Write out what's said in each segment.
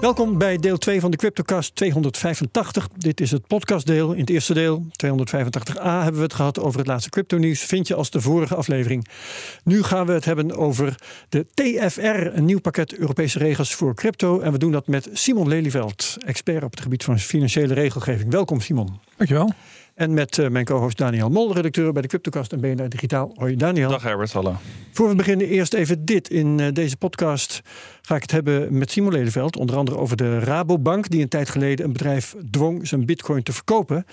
Welkom bij deel 2 van de CryptoCast 285. Dit is het podcastdeel. In het eerste deel, 285a, hebben we het gehad over het laatste crypto-nieuws. Vind je als de vorige aflevering. Nu gaan we het hebben over de TFR, een nieuw pakket Europese regels voor crypto. En we doen dat met Simon Lelyveld, expert op het gebied van financiële regelgeving. Welkom, Simon. Dankjewel. En met uh, mijn co-host Daniel Mol, redacteur bij de Cryptocast en BNR Digitaal. Hoi Daniel. Dag Herbert, hallo. Voor we beginnen eerst even dit. In uh, deze podcast ga ik het hebben met Simon Lelyveld. Onder andere over de Rabobank, die een tijd geleden een bedrijf dwong zijn bitcoin te verkopen.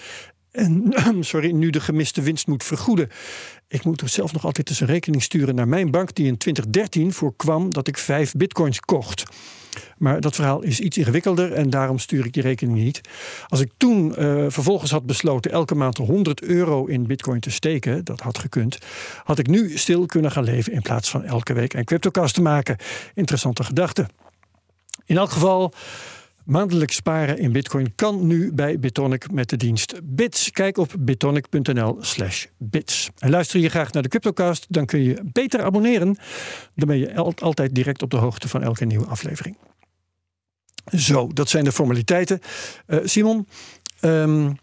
En sorry, nu de gemiste winst moet vergoeden. Ik moet er zelf nog altijd eens een rekening sturen naar mijn bank, die in 2013 voorkwam dat ik vijf bitcoins kocht. Maar dat verhaal is iets ingewikkelder en daarom stuur ik die rekening niet. Als ik toen uh, vervolgens had besloten elke maand 100 euro in bitcoin te steken, dat had gekund, had ik nu stil kunnen gaan leven in plaats van elke week een cryptocast te maken. Interessante gedachte. In elk geval. Maandelijks sparen in Bitcoin kan nu bij Bitonic met de dienst Bits. Kijk op bitonic.nl/slash bits. En luister je graag naar de Cryptocast, dan kun je beter abonneren. Dan ben je altijd direct op de hoogte van elke nieuwe aflevering. Zo, dat zijn de formaliteiten. Uh, Simon, um,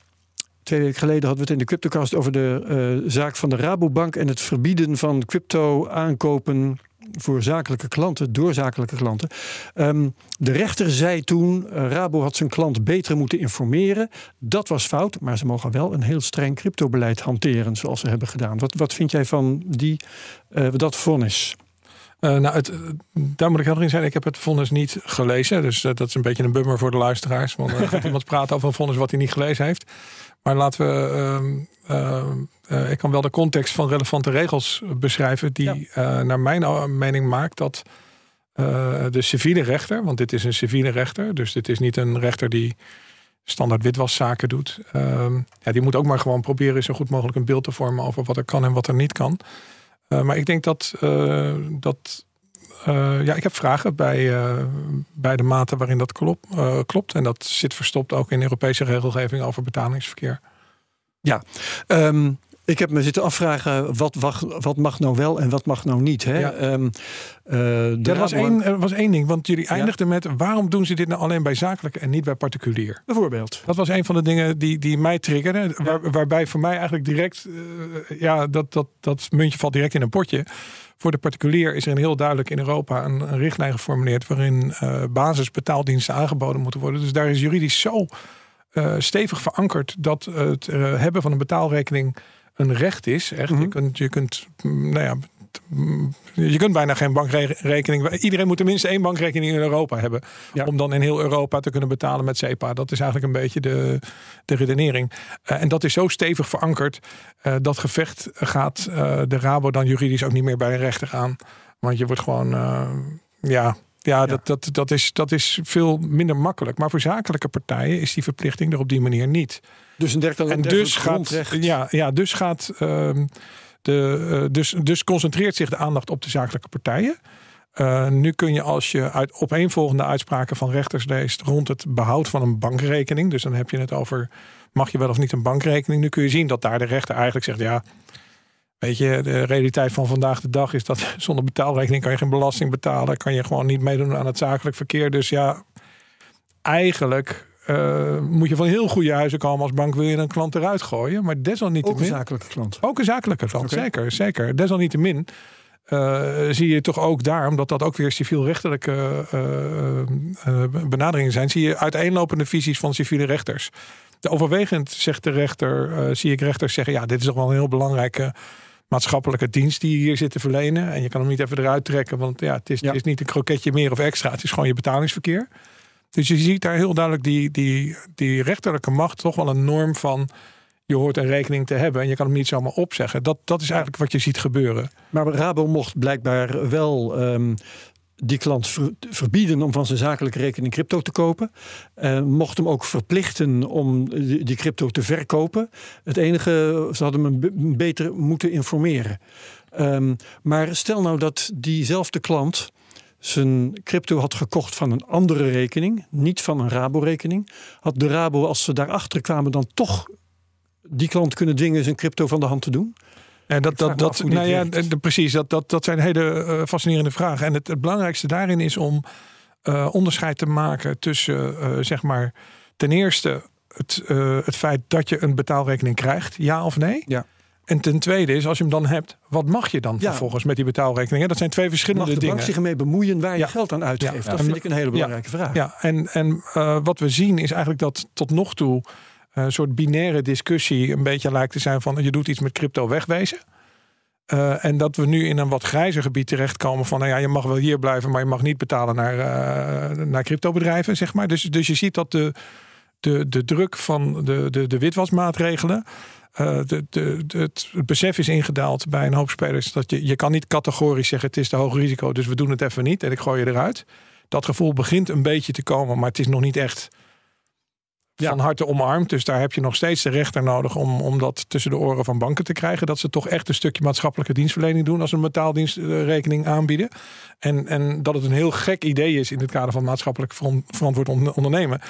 twee weken geleden hadden we het in de Cryptocast over de uh, zaak van de Rabobank en het verbieden van crypto aankopen voor zakelijke klanten, door zakelijke klanten. Um, de rechter zei toen, uh, Rabo had zijn klant beter moeten informeren. Dat was fout, maar ze mogen wel een heel streng cryptobeleid hanteren, zoals ze hebben gedaan. Wat, wat vind jij van die, uh, dat vonnis? Uh, nou, het, daar moet ik helder in zijn. Ik heb het vonnis niet gelezen. Dus uh, dat is een beetje een bummer voor de luisteraars. Want uh, gaat iemand praten over een vonnis wat hij niet gelezen heeft. Maar laten we. Uh, ik kan wel de context van relevante regels beschrijven. Die ja. naar mijn mening maakt dat de civiele rechter. Want dit is een civiele rechter. Dus dit is niet een rechter die standaard witwaszaken doet. ja, die moet ook maar gewoon proberen zo goed mogelijk een beeld te vormen over wat er kan en wat er niet kan. Uh, maar ik denk dat, uh, dat uh, ja, ik heb vragen bij, bij de mate waarin dat klopt, klopt. En dat zit verstopt ook in Europese regelgeving over betalingsverkeer. Ja, um, ik heb me zitten afvragen wat, wat, wat mag nou wel en wat mag nou niet. Hè? Ja. Um, uh, dat was één, er was één ding, want jullie eindigden ja. met waarom doen ze dit nou alleen bij zakelijke en niet bij particulier? Bijvoorbeeld. Dat was een van de dingen die, die mij ja. waar, waarbij voor mij eigenlijk direct, ja, dat, dat, dat muntje valt direct in een potje. Voor de particulier is er een heel duidelijk in Europa een, een richtlijn geformuleerd waarin uh, basisbetaaldiensten aangeboden moeten worden. Dus daar is juridisch zo stevig verankerd dat het hebben van een betaalrekening een recht is. Echt. Mm -hmm. je, kunt, je kunt, nou ja, je kunt bijna geen bankrekening. Iedereen moet tenminste één bankrekening in Europa hebben. Ja. Om dan in heel Europa te kunnen betalen met SEPA. Dat is eigenlijk een beetje de, de redenering. Uh, en dat is zo stevig verankerd. Uh, dat gevecht gaat uh, de Rabo dan juridisch ook niet meer bij de rechter aan. Want je wordt gewoon. ja, ja, ja, Dat, dat, dat, is, dat is veel minder makkelijk. Maar voor zakelijke partijen is die verplichting er op die manier niet. Dus een dergelijke en dus gaat, ja, ja, dus gaat um, de, uh, dus, dus concentreert zich de aandacht op de zakelijke partijen. Uh, nu kun je als je uit opeenvolgende uitspraken van rechters leest rond het behoud van een bankrekening, dus dan heb je het over mag je wel of niet een bankrekening. Nu kun je zien dat daar de rechter eigenlijk zegt ja. Weet je, de realiteit van vandaag de dag is dat zonder betaalrekening kan je geen belasting betalen. Kan je gewoon niet meedoen aan het zakelijk verkeer. Dus ja, eigenlijk uh, moet je van heel goede huizen komen als bank wil je een klant eruit gooien. Maar desalniettemin... Ook een zakelijke klant. Ook een zakelijke klant, okay. zeker. zeker. Desalniettemin uh, zie je toch ook daar, omdat dat ook weer civielrechtelijke uh, benaderingen zijn, zie je uiteenlopende visies van civiele rechters. De overwegend, zegt de rechter, zie ik rechters zeggen, ja, dit is toch wel een heel belangrijke maatschappelijke dienst die je hier zit te verlenen. En je kan hem niet even eruit trekken, want ja, het is, ja. het is niet een kroketje meer of extra. Het is gewoon je betalingsverkeer. Dus je ziet daar heel duidelijk die, die, die rechterlijke macht toch wel een norm van je hoort een rekening te hebben en je kan hem niet zomaar opzeggen. Dat, dat is eigenlijk wat je ziet gebeuren. Maar Rabo mocht blijkbaar wel um, die klant verbieden om van zijn zakelijke rekening crypto te kopen. Uh, mocht hem ook verplichten om die, crypto te verkopen. Het enige, ze hadden hem beter moeten informeren. Um, maar stel nou dat diezelfde klant zijn crypto had gekocht van een andere rekening, niet van een Rabo-rekening. Had de Rabo, als ze daarachter kwamen, dan toch die klant kunnen dwingen zijn crypto van de hand te doen? En dat, dat, dat, nou ja, precies, dat, dat, dat zijn hele uh, fascinerende vragen. En het, het, belangrijkste daarin is om uh, onderscheid te maken tussen, uh, zeg maar, ten eerste het, het feit dat je een betaalrekening krijgt, ja of nee. Ja. En ten tweede is, als je hem dan hebt, wat mag je dan vervolgens met die betaalrekening? Dat zijn twee verschillende mag de dingen. Mag zich ermee bemoeien waar je geld aan uitgeeft? Dat vind ik een hele belangrijke vraag. Ja, en, en wat we zien is eigenlijk dat tot nog toe een soort binaire discussie een beetje lijkt te zijn van je doet iets met crypto wegwezen. Uh, en dat we nu in een wat grijzer gebied terechtkomen van nou ja, je mag wel hier blijven, maar je mag niet betalen naar, naar cryptobedrijven, zeg maar. Dus, dus je ziet dat de, de, de druk van de, de, de witwasmaatregelen. Uh, de, de, het, het besef is ingedaald bij een hoop spelers dat je, je kan niet categorisch zeggen het is te hoog risico, dus we doen het even niet en ik gooi je eruit. Dat gevoel begint een beetje te komen, maar het is nog niet echt van harte omarmd. Dus daar heb je nog steeds de rechter nodig om, om dat tussen de oren van banken te krijgen. Dat ze toch echt een stukje maatschappelijke dienstverlening doen als ze een betaaldienstrekening aanbieden. En, en dat het een heel gek idee is in het kader van maatschappelijk verantwoord ondernemen.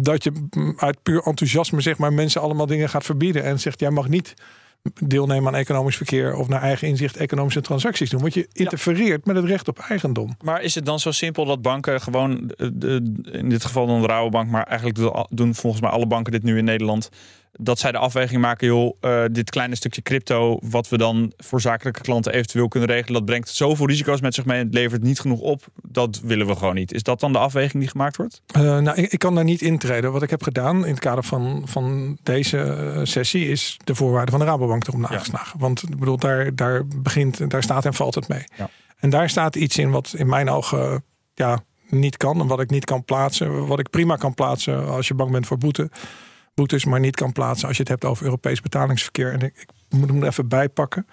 Dat je uit puur enthousiasme zeg maar, mensen allemaal dingen gaat verbieden en zegt jij mag niet deelnemen aan economisch verkeer of naar eigen inzicht economische transacties doen. Want je interfereert met het recht op eigendom. Maar is het dan zo simpel dat banken gewoon, in dit geval dan de Rabobank, maar eigenlijk doen volgens mij alle banken dit nu in Nederland, dat zij de afweging maken, joh, uh, dit kleine stukje crypto, wat we dan voor zakelijke klanten eventueel kunnen regelen, dat brengt zoveel risico's met zich mee, het levert niet genoeg op, dat willen we gewoon niet. Is dat dan de afweging die gemaakt wordt? Uh, nou, ik, ik, kan daar niet intreden. Wat ik heb gedaan in het kader van, van deze eh, sessie is de voorwaarden van de Rabobank erop nageslagen. Ja. Want ik bedoel, daar, daar begint, daar staat en valt het mee. Ja. En daar staat iets in wat in mijn ogen ja, niet kan en wat ik niet kan plaatsen. Wat ik prima kan plaatsen als je bang bent voor boete boetes, maar niet kan plaatsen als je het hebt over Europees betalingsverkeer. En ik, ik moet hem er even bijpakken.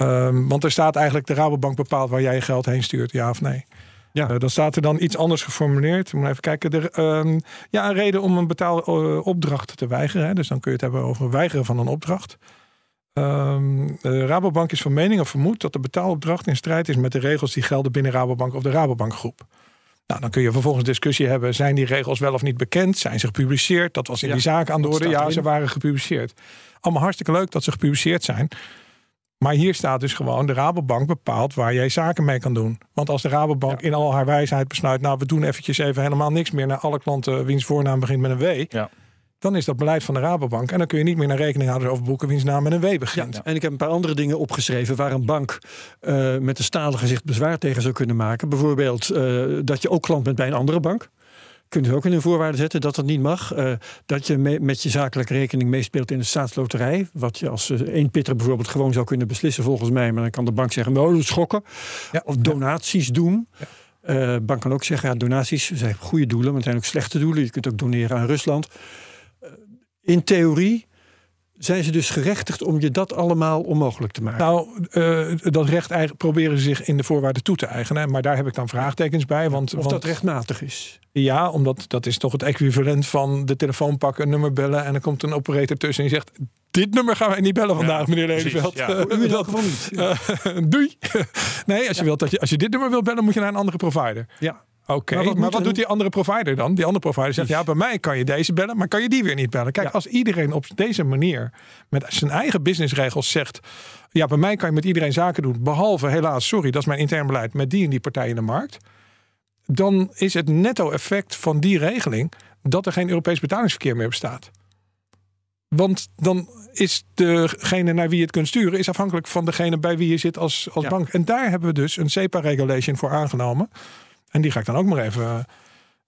Um, want er staat eigenlijk de Rabobank bepaalt waar jij je geld heen stuurt, ja of nee. Ja. Uh, dan staat er dan iets anders geformuleerd. Moet even kijken. Er, um, ja, een reden om een betaalopdracht uh, te weigeren. Hè. Dus dan kun je het hebben over weigeren van een opdracht. Um, de Rabobank is van mening of vermoedt dat de betaalopdracht in strijd is met de regels die gelden binnen Rabobank of de Rabobank groep. Nou, dan kun je vervolgens discussie hebben. Zijn die regels wel of niet bekend? Zijn ze gepubliceerd? Dat was in die zaak aan de orde. Ja, ze waren gepubliceerd. Allemaal hartstikke leuk dat ze gepubliceerd zijn. Maar hier staat dus gewoon: de Rabobank bepaalt waar jij zaken mee kan doen. Want als de Rabobank in al haar wijsheid besluit: nou, we doen eventjes even helemaal niks meer naar alle klanten wiens voornaam begint met een W. Ja dan is dat beleid van de Rabobank. En dan kun je niet meer naar rekeninghouders overboeken wiens naam met een W begint. Ja, en ik heb een paar andere dingen opgeschreven waar een bank uh, met een stalen gezicht bezwaar tegen zou kunnen maken. Bijvoorbeeld uh, dat je ook klant bent bij een andere bank. Kunt u ook in een voorwaarde zetten dat dat niet mag. Uh, dat je me met je zakelijke rekening meespeelt in de staatsloterij. Wat je als één pitter bijvoorbeeld gewoon zou kunnen beslissen volgens mij. Maar dan kan de bank zeggen, nou dat schokken. Ja. Of donaties doen. Ja. Uh, bank kan ook zeggen, ja, donaties zijn goede doelen, maar het zijn ook slechte doelen. Je kunt ook doneren aan Rusland in theorie zijn ze dus gerechtigd om je dat allemaal onmogelijk te maken? Nou, uh, dat recht proberen ze zich in de voorwaarden toe te eigenen. Maar daar heb ik dan vraagtekens bij. Want, of want, dat rechtmatig is? Ja, omdat dat is toch het equivalent van de telefoon pakken, een nummer bellen... en er komt een operator tussen en die zegt... dit nummer gaan wij niet bellen vandaag, ja, meneer Lelyveld. Ja. u dat gewoon niet. Uh, doei. nee, als je, wilt dat je, als je dit nummer wilt bellen, moet je naar een andere provider. Ja. Oké, maar, wat, doet die andere provider dan? Die andere provider zegt, ja, bij mij kan je deze bellen, maar kan je die weer niet bellen. Kijk, als iedereen op deze manier met zijn eigen businessregels zegt, ja, bij mij kan je met iedereen zaken doen, behalve helaas, sorry, dat is mijn intern beleid, met die en die partij in de markt. Dan is het netto-effect van die regeling dat er geen Europees betalingsverkeer meer bestaat. Want dan is degene naar wie je het kunt sturen, is afhankelijk van degene bij wie je zit als, als bank. En daar hebben we dus een SEPA-regulation voor aangenomen. En die ga ik dan ook maar even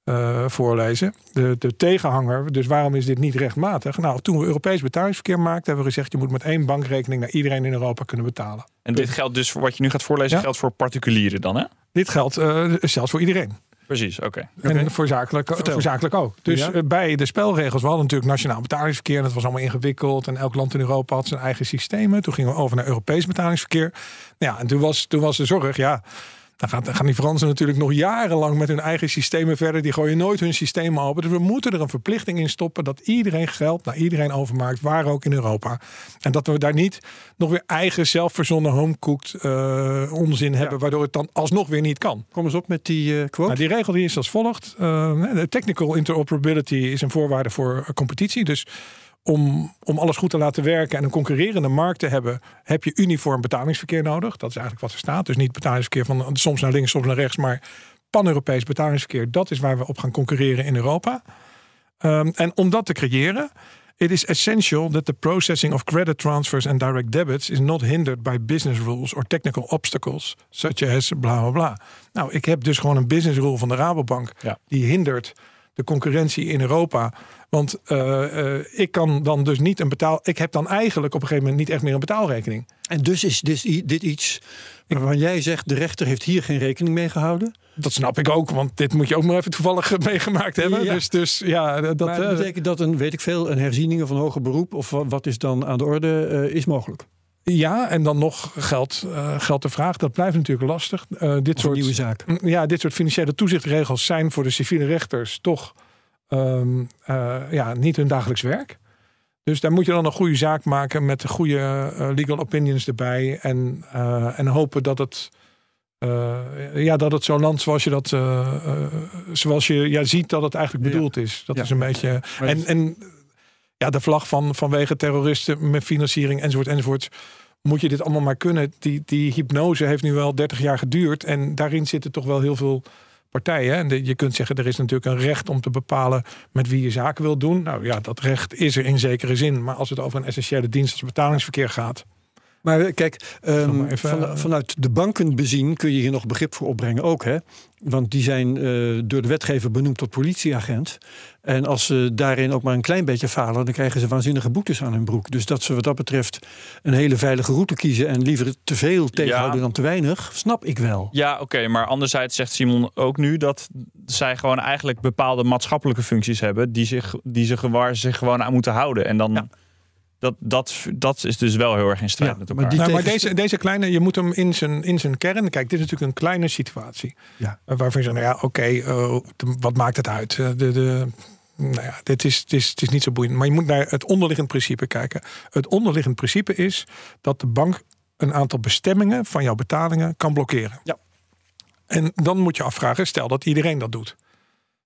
uh, voorlezen. De, de tegenhanger, dus waarom is dit niet rechtmatig? Nou, toen we Europees betalingsverkeer maakten, hebben we gezegd: je moet met één bankrekening naar iedereen in Europa kunnen betalen. En dit geldt dus voor wat je nu gaat voorlezen, geldt voor particulieren dan, hè? Dit geldt uh, zelfs voor iedereen. Precies, oké. Okay. En voor zakelijk, voor zakelijk ook. Dus ja? bij de spelregels, we hadden natuurlijk nationaal betalingsverkeer. En dat was allemaal ingewikkeld. En elk land in Europa had zijn eigen systemen. Toen gingen we over naar Europees betalingsverkeer. Ja, en toen was, toen was de zorg, ja, Dan gaan, dan gaan die Fransen natuurlijk nog jarenlang met hun eigen systemen verder. Die gooien nooit hun systemen open. Dus we moeten er een verplichting in stoppen dat iedereen geld naar iedereen overmaakt, waar ook in Europa. En dat we daar niet nog weer eigen zelfverzonnen homecooked uh, onzin hebben, waardoor het dan alsnog weer niet kan. Kom eens op met die uh, quote. Nou, die regel die is als volgt. Uh, de technical interoperability is een voorwaarde voor competitie. Dus om, om alles goed te laten werken en een concurrerende markt te hebben, heb je uniform betalingsverkeer nodig. Dat is eigenlijk wat er staat. Dus niet betalingsverkeer van soms naar links, soms naar rechts, maar pan-Europees betalingsverkeer. Dat is waar we op gaan concurreren in Europa. Um, en om dat te creëren, it is essential that the processing of credit transfers and direct debits is not hindered by business rules or technical obstacles, such as bla bla bla. Nou, ik heb dus gewoon een business rule van de Rabobank Ja. die hindert de concurrentie in Europa. Want eh, eh, ik kan dan dus niet een betaal. Ik heb dan eigenlijk op een gegeven moment niet echt meer een betaalrekening. En dus is dit, dit iets waarvan jij zegt... de rechter heeft hier geen rekening mee gehouden? Dat snap ik ook, want dit moet je ook maar even toevallig meegemaakt hebben. Ja. Dus, dus ja, dat Maar eh, betekent dat een, weet ik veel, een herziening van hoger beroep... of wa- wat is dan aan de orde, eh, is mogelijk? Ja, en dan nog geld, eh geld de vraag. Dat blijft natuurlijk lastig. Eh, dit soort nieuwe zaak? Ja, dit soort financiële toezichtregels zijn voor de civiele rechters toch ehm, eh, ja, niet hun dagelijks werk. Dus daar moet je dan een goede zaak maken met de goede legal opinions erbij. En, en hopen dat het, ja, dat het zo'n land zoals je dat zoals je ja, ziet dat het eigenlijk Ja. bedoeld is. Dat Ja. is een beetje. En, en ja, de vlag van vanwege terroristen met financiering enzovoort enzovoort. Moet je dit allemaal maar kunnen? Die, die hypnose heeft nu wel 30 jaar geduurd. En daarin zitten toch wel heel veel partijen. En de- je kunt zeggen, er is natuurlijk een recht om te bepalen met wie je zaken wil doen. Nou ja, dat recht is er in zekere zin. Maar als het over een essentiële dienst als betalingsverkeer gaat. Maar kijk, maar even, van- eh, vanuit de banken bezien kun je hier nog begrip voor opbrengen ook. Hè? Want die zijn eh, door de wetgever benoemd tot politieagent. En als ze daarin ook maar een klein beetje falen... dan krijgen ze waanzinnige boetes aan hun broek. Dus dat ze wat dat betreft een hele veilige route kiezen... en liever te veel tegenhouden Ja. dan te weinig, snap ik wel. Ja, oké, maar anderzijds zegt Simon ook nu dat zij gewoon eigenlijk bepaalde maatschappelijke functies hebben die zich, die ze, waar zich gewoon aan moeten houden. En dan Ja. Dat, dat, dat is dus wel heel erg in strijd Ja, met maar elkaar. Nou, maar deze, deze kleine, je moet hem in zijn, in zijn kern. Kijk, dit is natuurlijk een kleine situatie. Ja. Eh, Waarvan je zegt, nou ja, oké, eh, wat maakt het uit? Eh, De, de, nou ja, dit is, het, is, het is niet zo boeiend. Maar je moet naar het onderliggend principe kijken. Het onderliggend principe is dat de bank een aantal bestemmingen van jouw betalingen kan blokkeren. Ja. En dan moet je afvragen, stel dat iedereen dat doet.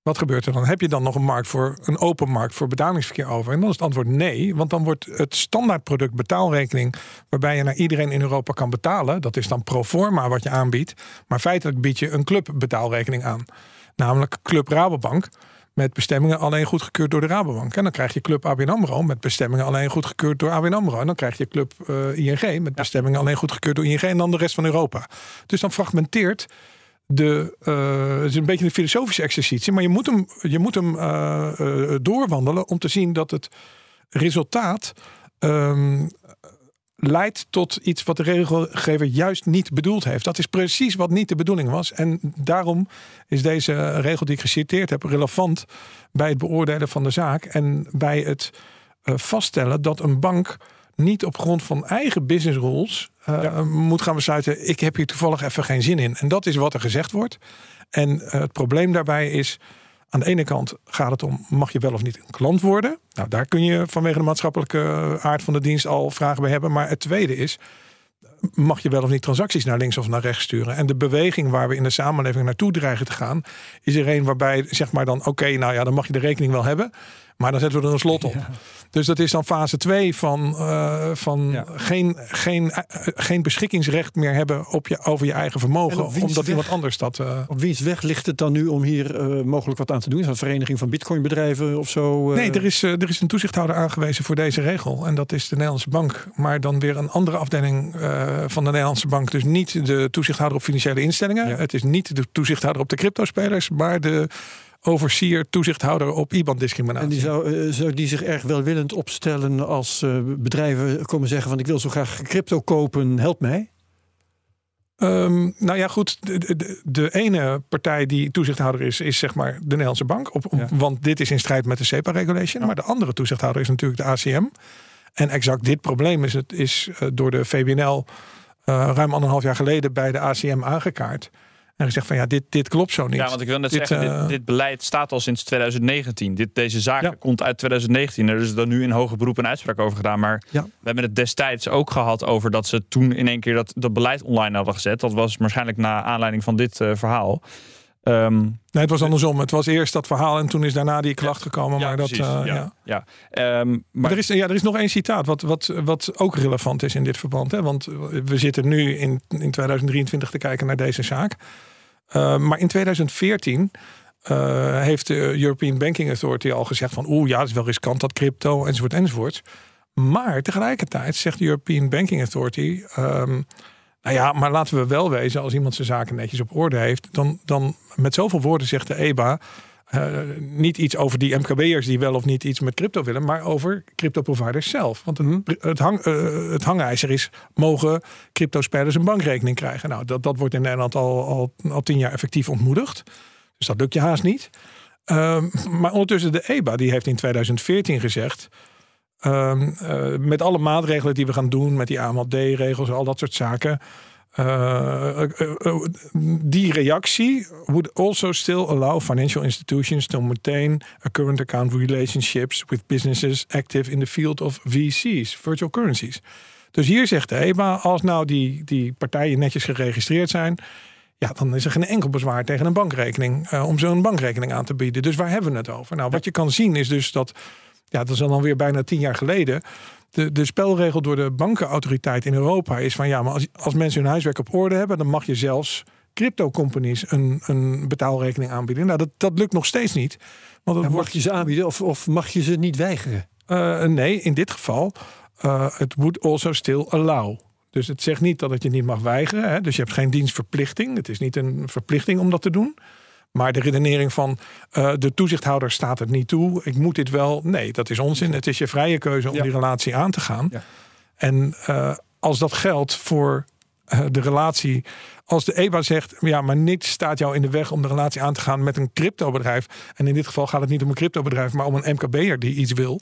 Wat gebeurt er dan? Heb je dan nog een markt voor een open markt voor betalingsverkeer over? En dan is het antwoord nee, want dan wordt het standaardproduct betaalrekening, waarbij je naar iedereen in Europa kan betalen, dat is dan pro forma wat je aanbiedt, maar feitelijk bied je een club betaalrekening aan, namelijk Club Rabobank. Met bestemmingen alleen goedgekeurd door de Rabobank. En dan krijg je Club ABN AMRO met bestemmingen alleen goedgekeurd door ABN AMRO. En dan krijg je Club eh, ING met bestemmingen alleen goedgekeurd door ING. En dan de rest van Europa. Dus dan fragmenteert de, eh, het is een beetje een filosofische exercitie, maar je moet hem, je moet hem eh, eh, doorwandelen om te zien dat het resultaat ehm, leidt tot iets wat de regelgever juist niet bedoeld heeft. Dat is precies wat niet de bedoeling was. En daarom is deze regel die ik geciteerd heb relevant bij het beoordelen van de zaak en bij het vaststellen dat een bank niet op grond van eigen business rules eh, moet gaan besluiten. Ik heb hier toevallig even geen zin in. En dat is wat er gezegd wordt. En eh, het probleem daarbij is. Aan de ene kant gaat het om, mag je wel of niet een klant worden? Nou, daar kun je vanwege de maatschappelijke aard van de dienst al vragen bij hebben. Maar het tweede is, mag je wel of niet transacties naar links of naar rechts sturen? En de beweging waar we in de samenleving naartoe dreigen te gaan, is er een waarbij zeg maar dan, oké, nou ja, dan mag je de rekening wel hebben. Maar dan zetten we er een slot op. Dus dat is dan fase 2 van, eh, van Ja. geen, geen, eh, geen beschikkingsrecht meer hebben op je, over je eigen vermogen. Omdat weg? iemand anders dat. eh, Op wiens weg ligt het dan nu om hier mogelijk wat aan te doen? Is dat een vereniging van bitcoinbedrijven of zo? Nee, er is, er is een toezichthouder aangewezen voor deze regel. En dat is de Nederlandse Bank. Maar dan weer een andere afdeling van de Nederlandse Bank. Dus niet de toezichthouder op financiële instellingen. Ja. Het is niet de toezichthouder op de cryptospelers. Maar de overseer, toezichthouder op IBAN-discriminatie. En die zou, eh, zou die zich erg welwillend opstellen als eh, bedrijven komen zeggen van ik wil zo graag crypto kopen, help mij. Ehm, nou ja, goed. De, de, de ene partij die toezichthouder is, is zeg maar de Nederlandse Bank. Op, op- Ja. Want dit is in strijd met de CEPA-regulation. Maar de andere toezichthouder is natuurlijk de ACM. En exact dit probleem is, het, is eh, door de VBNL ruim anderhalf jaar geleden bij de ACM aangekaart. En gezegd van ja, dit, dit klopt zo niet. Ja, want ik wil net Dit, zeggen, eh, dit, dit beleid staat al sinds 2019. Dit, deze zaak Ja. komt uit 2019. Er is dan nu in hoger beroep een uitspraak over gedaan. Maar Ja. we hebben het destijds ook gehad over dat ze toen in één keer dat, dat beleid online hadden gezet. Dat was waarschijnlijk na aanleiding van dit eh, verhaal. Ehm, Nee, het was andersom. Het was eerst dat verhaal en toen is daarna die klacht gekomen. ja, maar dat, precies. eh, ja. ja. ja. Ehm, maar, Maar er is, ja, er is nog één citaat wat, wat, wat ook relevant is in dit verband. Hè? Want we zitten nu in, in 2023 te kijken naar deze zaak. Uh, maar in 2014 uh, heeft de European Banking Authority al gezegd van... oeh, ja, het is wel riskant dat crypto, enzovoort, enzovoort. Maar tegelijkertijd zegt de European Banking Authority... Um, nou ja, maar laten we wel wezen, als iemand zijn zaken netjes op orde heeft... dan, dan met zoveel woorden zegt de EBA... Uh, niet iets over die MKB'ers die wel of niet iets met crypto willen, maar over crypto providers zelf. Want het, het, hang, uh, het hangijzer is: mogen crypto-spelers een bankrekening krijgen? Nou, dat, dat wordt in Nederland al, al, al tien jaar effectief ontmoedigd. Dus dat lukt je haast niet. Uh, maar ondertussen de EBA die heeft in 2014 gezegd. Uh, met alle maatregelen die we gaan doen, met die AMLD-regels, al dat soort zaken. Uh, uh, die reactie would also still allow financial institutions to maintain a current account relationships with businesses active in the field of VC's, virtual currencies. Dus hier zegt de EBA, als nou die, die partijen netjes geregistreerd zijn, ja, dan is er geen enkel bezwaar tegen een bankrekening om zo'n bankrekening aan te bieden. Dus waar hebben we het over? Nou, wat je kan zien is dus dat, ja, dat is dan weer bijna tien jaar geleden. De, de spelregel door de bankenautoriteit in Europa is van ja, maar als, als mensen hun huiswerk op orde hebben, dan mag je zelfs crypto companies een, een betaalrekening aanbieden. Nou, dat, dat lukt nog steeds niet. Want ja, wordt... Mag je ze aanbieden of, of mag je ze niet weigeren? Uh, nee, in dit geval, het uh, would also still allow. Dus het zegt niet dat het je niet mag weigeren. Hè? Dus je hebt geen dienstverplichting. Het is niet een verplichting om dat te doen. Maar de redenering van uh, de toezichthouder staat het niet toe. Ik moet dit wel. Nee, dat is onzin. Het is je vrije keuze om ja. die relatie aan te gaan. Ja. En uh, als dat geldt voor uh, de relatie. Als de EBA zegt, ja, maar niets staat jou in de weg om de relatie aan te gaan met een cryptobedrijf. En in dit geval gaat het niet om een cryptobedrijf, maar om een MKB'er die iets wil.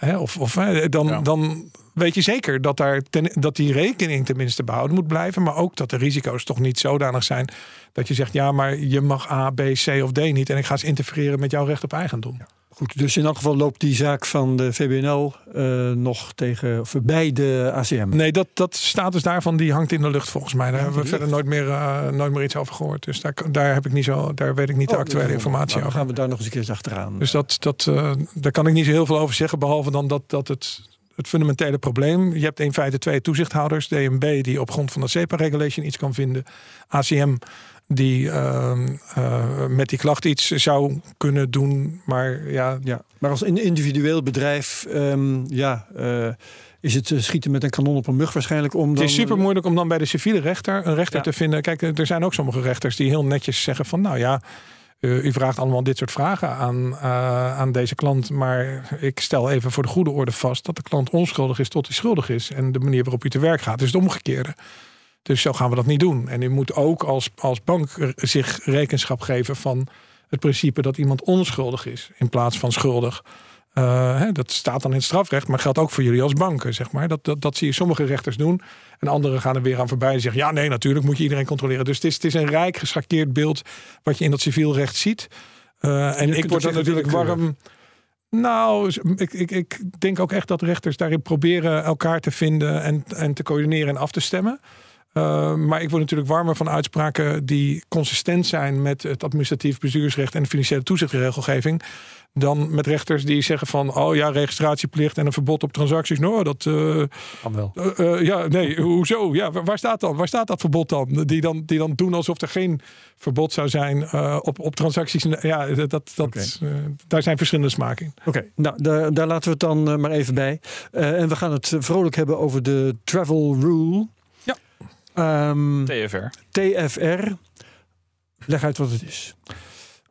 Hè, of of dan, ja. dan weet je zeker dat, daar ten, dat die rekening tenminste behouden moet blijven. Maar ook dat de risico's toch niet zodanig zijn dat je zegt: ja, maar je mag A, B, C of D niet. En ik ga eens interfereren met jouw recht op eigendom. Ja. Goed, dus in elk geval loopt die zaak van de VBNL uh, nog tegen voorbij de ACM. Nee, dat, dat status daarvan die hangt in de lucht volgens mij. Daar ja, hebben we verder nooit meer, uh, nooit meer iets over gehoord. Dus daar, daar, heb ik niet zo, daar weet ik niet oh, de actuele informatie nou, over. Dan gaan we daar nog eens een keer achteraan. Dus dat, dat, uh, daar kan ik niet zo heel veel over zeggen. Behalve dan dat, dat het, het fundamentele probleem. Je hebt in feite twee toezichthouders. DNB die op grond van de CEPA-regulation iets kan vinden. ACM die uh, uh, met die klacht iets zou kunnen doen. Maar ja, ja. Maar als individueel bedrijf, um, ja, uh, is het schieten met een kanon op een mug waarschijnlijk om. Dan... Het is super moeilijk om dan bij de civiele rechter een rechter ja. te vinden. Kijk, er zijn ook sommige rechters die heel netjes zeggen van, nou ja. Uh, u vraagt allemaal dit soort vragen aan, uh, aan deze klant. Maar ik stel even voor de goede orde vast dat de klant onschuldig is tot hij schuldig is. En de manier waarop u te werk gaat is het omgekeerde. Dus zo gaan we dat niet doen. En u moet ook als, als bank zich rekenschap geven van het principe dat iemand onschuldig is in plaats van schuldig. Uh, hè, dat staat dan in het strafrecht, maar geldt ook voor jullie als banken. Zeg maar. dat, dat, dat zie je sommige rechters doen. En anderen gaan er weer aan voorbij en zeggen: ja, nee, natuurlijk moet je iedereen controleren. Dus het is, het is een rijk geschakeerd beeld wat je in dat civiel recht ziet. Uh, en ik word er natuurlijk warm. Nou, ik, ik, ik denk ook echt dat rechters daarin proberen elkaar te vinden en, en te coördineren en af te stemmen. Uh, maar ik word natuurlijk warmer van uitspraken die consistent zijn met het administratief bestuursrecht en de financiële toezichtregelgeving. Dan met rechters die zeggen van, oh ja, registratieplicht en een verbod op transacties. Nou, dat. Uh, kan wel. Uh, ja, nee, hoezo? Ja, waar staat dan? Waar staat dat verbod dan? Die dan, die dan doen alsof er geen verbod zou zijn op, op transacties. Ja, dat, dat, okay. daar zijn verschillende smaken in. Oké, okay. nou, daar, daar laten we het dan maar even bij. en we gaan het vrolijk hebben over de travel rule. Um, TFR. TFR. Leg uit wat het is.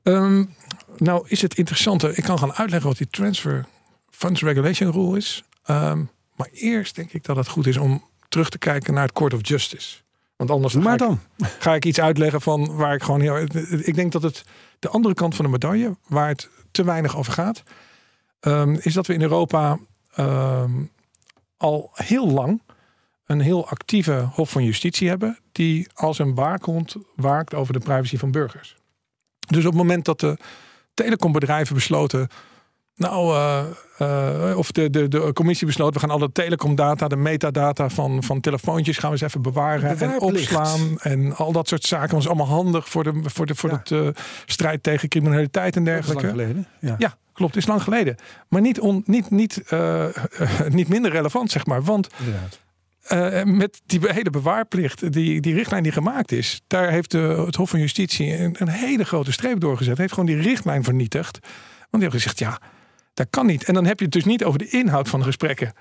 Um, nou is het interessante. Ik kan gaan uitleggen wat die Transfer Funds Regulation Rule is. Um, maar eerst denk ik dat het goed is om terug te kijken naar het Court of Justice. Want anders maar ga, dan. Ik, ga ik iets uitleggen van waar ik gewoon heel. Ik denk dat het de andere kant van de medaille, waar het te weinig over gaat, is dat we in Europa al heel lang een heel actieve Hof van Justitie hebben. die als een waakhond waakt over de privacy van burgers. Dus op het moment dat de telecombedrijven besloten. Nou, uh, uh, of de, de, de commissie besloot, we gaan alle telecomdata, de metadata van, van telefoontjes gaan we eens even bewaren en opslaan. En al dat soort zaken. Dat is allemaal handig voor de, voor de, voor ja. de uh, strijd tegen criminaliteit en dergelijke. Dat is lang geleden. Ja. ja. klopt, is lang geleden. Maar niet, on, niet, niet, niet minder relevant, zeg maar. Want uh, met die hele bewaarplicht, die, die richtlijn die gemaakt is, daar heeft de, het Hof van Justitie een, een, hele grote streep doorgezet. Heeft gewoon die richtlijn vernietigd. Want die heeft gezegd, ja, dat kan niet. En dan heb je het dus niet over de inhoud van de gesprekken.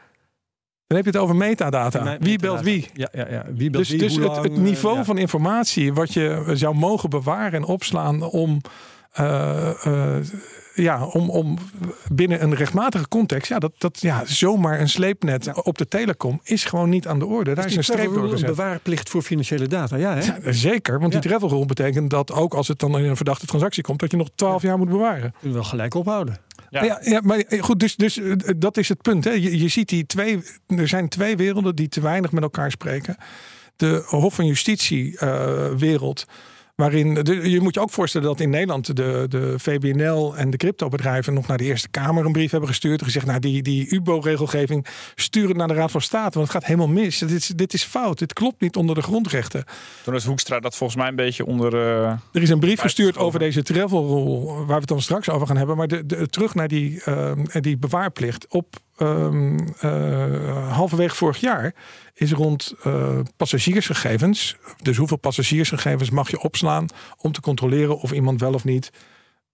Dan heb je het over metadata. Me wie belt wie? Ja, ja, ja. Wie belt dus wie, dus het, lang, het, niveau ja. van informatie wat je zou mogen bewaren en opslaan om. Uh, uh, ja, om, om binnen een rechtmatige context, ja, dat, dat ja, zomaar een sleepnet ja. op de telecom is gewoon niet aan de orde. Daar is, is een streep door gezet. Een bewaarplicht voor financiële data, ja, hè? ja zeker, want ja. die travel rule betekent dat ook als het dan in een verdachte transactie komt, dat je nog twaalf jaar moet bewaren. Kun je wel gelijk ophouden. Ja. Ja, ja, maar goed, dus, dus dat is het punt. Hè. Je, je ziet die twee, er zijn twee werelden die te weinig met elkaar spreken. De Hof van Justitie uh, wereld. Waarin, de, je moet je ook voorstellen dat in Nederland de, de VBNL en de cryptobedrijven nog naar de Eerste Kamer een brief hebben gestuurd. En gezegd, nou die, die UBO-regelgeving stuur het naar de Raad van State. Want het gaat helemaal mis. Dit is, dit is fout. Dit klopt niet onder de grondrechten. Toen is Hoekstra dat volgens mij een beetje onder... Uh, er is een brief gestuurd over, over deze travel rule, waar we het dan straks over gaan hebben. Maar de, de, terug naar die, uh, die bewaarplicht. Op um, uh, halverwege vorig jaar is rond uh, passagiersgegevens. Dus hoeveel passagiersgegevens mag je opslaan om te controleren of iemand wel of niet